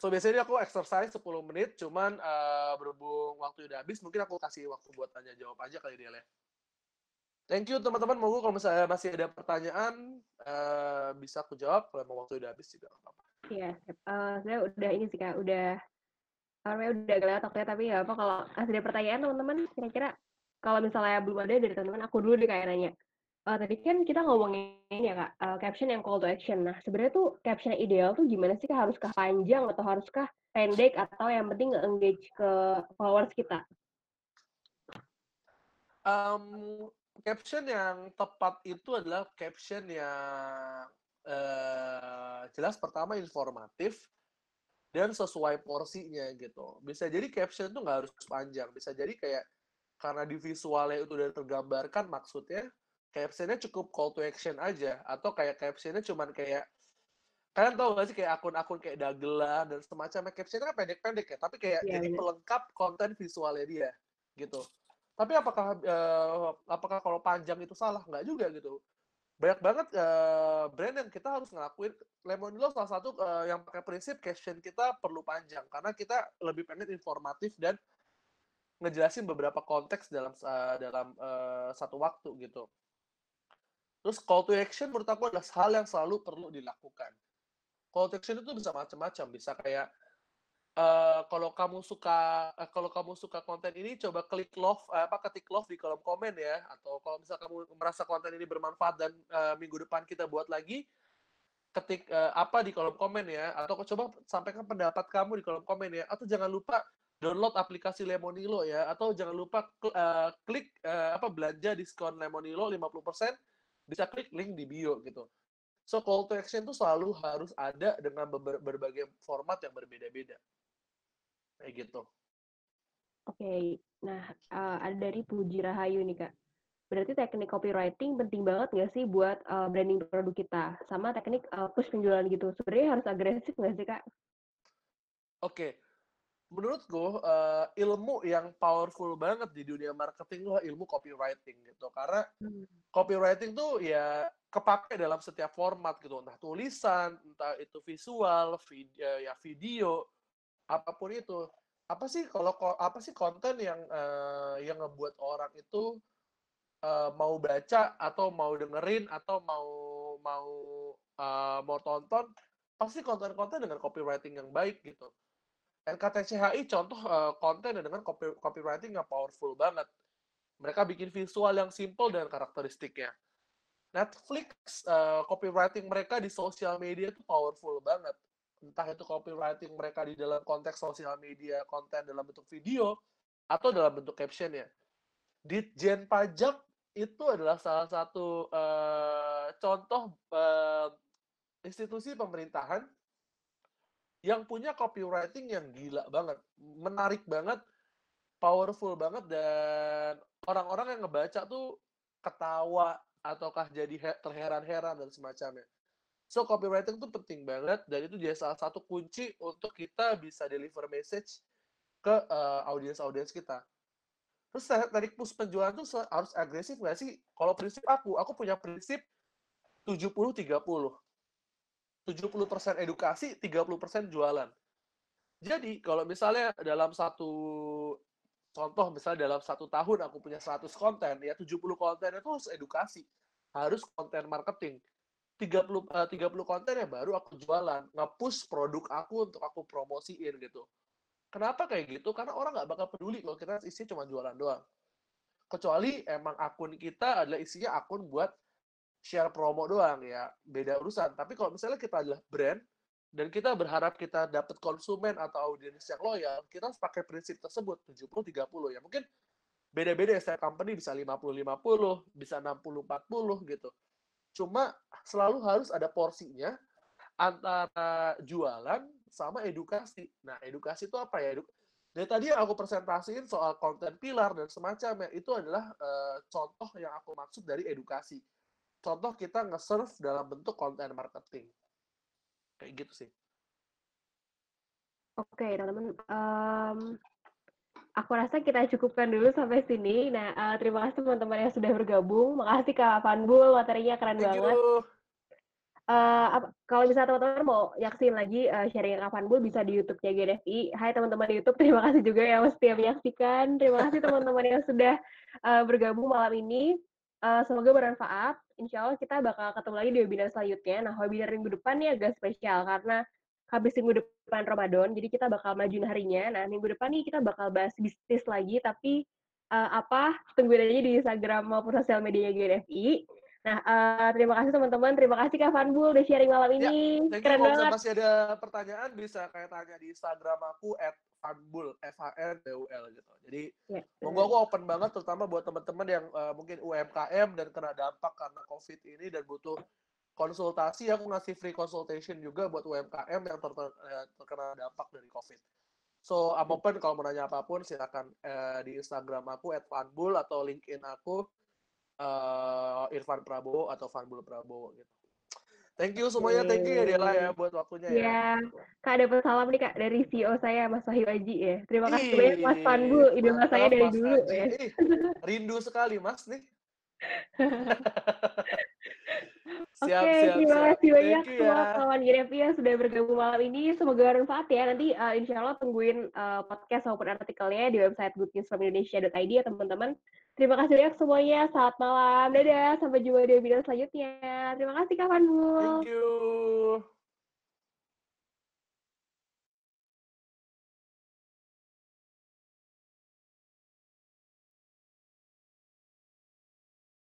So biasanya aku exercise 10 menit, cuman uh, berhubung waktu udah habis, mungkin aku kasih waktu buat tanya jawab aja kali dia ya. Thank you teman-teman. Moga kalau misalnya masih ada pertanyaan uh, bisa aku jawab. Kalau mau waktu udah habis juga apa-apa. Iya, uh, saya udah ini sih kak, udah karena udah agak lewat waktunya, tapi ya apa kalau masih ada pertanyaan teman-teman, kira-kira kalau misalnya belum ada dari teman-teman, aku dulu deh kayak nanya uh, tadi kan kita ngomongin ya kak uh, caption yang call to action. Nah sebenarnya tuh caption yang ideal tuh gimana sih kak? Haruskah panjang atau haruskah pendek atau yang penting nge-engage ke followers kita? Um, caption yang tepat itu adalah caption yang uh, jelas pertama informatif dan sesuai porsinya gitu. Bisa jadi caption itu nggak harus panjang, bisa jadi kayak karena di visualnya itu udah tergambarkan maksudnya captionnya cukup call to action aja atau kayak captionnya cuman kayak kalian tahu gak sih kayak akun-akun kayak dagelan dan semacamnya captionnya kan pendek-pendek ya tapi kayak Iya, jadi bener. pelengkap konten visualnya dia gitu tapi apakah eh, apakah kalau panjang itu salah? Nggak juga gitu. Banyak banget eh, brand yang kita harus ngelakuin. Lemonilo salah satu eh, yang pakai prinsip caption kita perlu panjang. Karena kita lebih pengen informatif dan ngejelasin beberapa konteks dalam eh, dalam eh, satu waktu gitu. Terus call to action menurut aku adalah hal yang selalu perlu dilakukan. Call to action itu bisa macam-macam, bisa kayak eh, kalau kamu suka eh, kalau kamu suka konten ini coba klik love eh, apa ketik love di kolom komen ya. Atau kalau misal kamu merasa konten ini bermanfaat dan eh, minggu depan kita buat lagi ketik eh, apa di kolom komen ya. Atau coba sampaikan pendapat kamu di kolom komen ya. Atau jangan lupa download aplikasi Lemonilo ya. Atau jangan lupa kl- eh, klik eh, apa belanja diskon Lemonilo 50% bisa klik link di bio gitu. So call to action itu selalu harus ada dengan berbagai format yang berbeda-beda. Kayak gitu. Oke, nah eh, ada dari Puji Rahayu nih Kak. Berarti teknik copywriting penting banget nggak sih buat eh, branding produk kita? Sama teknik eh, push penjualan gitu. Sebenarnya harus agresif nggak sih Kak? Oke, menurutku eh, ilmu yang powerful banget di dunia marketing itu ilmu copywriting gitu. Karena copywriting tuh ya kepake dalam setiap format gitu, entah tulisan, entah itu visual, vid- eh, ya video, apa pun itu. Apa sih kalau apa sih konten yang eh, yang ngebuat orang itu eh, mau baca atau mau dengerin atau mau mau eh, mau tonton pasti konten-konten dengan copywriting yang baik gitu. NKTCHI contoh eh, konten dengan copy- copywriting yang powerful banget. Mereka bikin visual yang simple dan karakteristiknya. Netflix eh, copywriting mereka di sosial media itu powerful banget. Entah itu copywriting mereka di dalam konteks sosial media, konten dalam bentuk video, atau dalam bentuk captionnya. Ditjen pajak itu adalah salah satu eh, contoh eh, institusi pemerintahan yang punya copywriting yang gila banget, menarik banget, powerful banget dan orang-orang yang ngebaca tuh ketawa ataukah jadi he- terheran-heran dan semacamnya. So copywriting tuh penting banget dan itu jadi salah satu kunci untuk kita bisa deliver message ke eh, audiens-audiens kita. Terus te- teknik push penjualan tuh harus agresif nggak sih? Kalau prinsip aku, aku punya prinsip 70-30. 70% edukasi, 30% jualan. Jadi kalau misalnya dalam satu contoh misalnya dalam satu tahun aku punya 100 konten ya 70 konten itu harus edukasi harus konten marketing 30 eh, 30 konten ya baru aku jualan. Nge-push produk aku untuk aku promosiin gitu. Kenapa kayak gitu? Karena orang nggak bakal peduli kalau kita isi cuma jualan doang. Kecuali emang akun kita adalah isinya akun buat share promo doang ya. Beda urusan. Tapi kalau misalnya kita adalah brand dan kita berharap kita dapat konsumen atau audiens yang loyal, kita harus pakai prinsip tersebut 70-30 ya. Mungkin beda-beda ya setiap company bisa 50-50, bisa 60-40 gitu. Cuma selalu harus ada porsinya antara jualan sama edukasi. Nah, edukasi itu apa ya? Edu- Dari tadi yang aku presentasiin soal konten pilar dan semacamnya, itu adalah eh, contoh yang aku maksud dari edukasi. Contoh kita nge-serve dalam bentuk konten marketing. Kayak gitu sih. Oke, teman-teman. Em, aku rasa kita cukupkan dulu sampai sini. Nah, eh, terima kasih teman-teman yang sudah bergabung. Makasih Kak Panbul, materinya keren Thank banget. you. Eh, apa- kalau misalnya teman-teman mau yaksin lagi eh, sharing Kak Panbul bisa di YouTube-nya GNFI. Hai teman-teman di YouTube, terima kasih juga yang setia menyaksikan. Terima kasih teman-teman yang sudah eh, bergabung malam ini. Eh, semoga bermanfaat. Insya Allah kita bakal ketemu lagi di webinar selanjutnya. Nah, webinar minggu depan ini agak spesial karena habis minggu depan Ramadan, jadi kita bakal majuin harinya. Nah, minggu depan nih kita bakal bahas bisnis lagi, tapi eh, apa, tungguin aja di Instagram maupun sosial media GNFI. Nah, eh, terima kasih teman-teman, terima kasih Kak Fanbul udah sharing malam Ya, ini. You. Keren Kalau banget. masih ada pertanyaan bisa kayak tanya di Instagram aku at Fanbul, F H N B U L gitu. Jadi Ya, monggo aku open banget terutama buat teman-teman yang eh, mungkin UMKM dan kena dampak karena COVID ini dan butuh konsultasi aku ngasih free consultation juga buat UMKM yang ter- ter- eh, terkena dampak dari COVID. So I'm open kalau mau nanya apa pun silakan eh, di Instagram aku @fanbul atau LinkedIn aku eh, Irfan Prabowo atau Fanbul Prabowo gitu. Thank you semuanya, thank you ya Dela ya buat waktunya ya. Ya, Kak dapat salam nih Kak dari CEO saya Mas Wahyu Aji ya. Terima kasih Ih, banyak Mas Panbu, idola saya dari Mas dulu ya. Rindu sekali Mas nih. Oke, siap, siap, terima siap. kasih banyak Thank semua ya. kawan GRFI yang sudah bergabung malam ini. Semoga bermanfaat ya. Nanti uh, insya Allah tungguin uh, podcast maupun artikelnya di website goodnewsfromindonesia.id ya teman-teman. Terima kasih banyak semuanya. Selamat malam. Dadah. Sampai jumpa di webinar selanjutnya. Terima kasih Kak Fanbul. Thank you.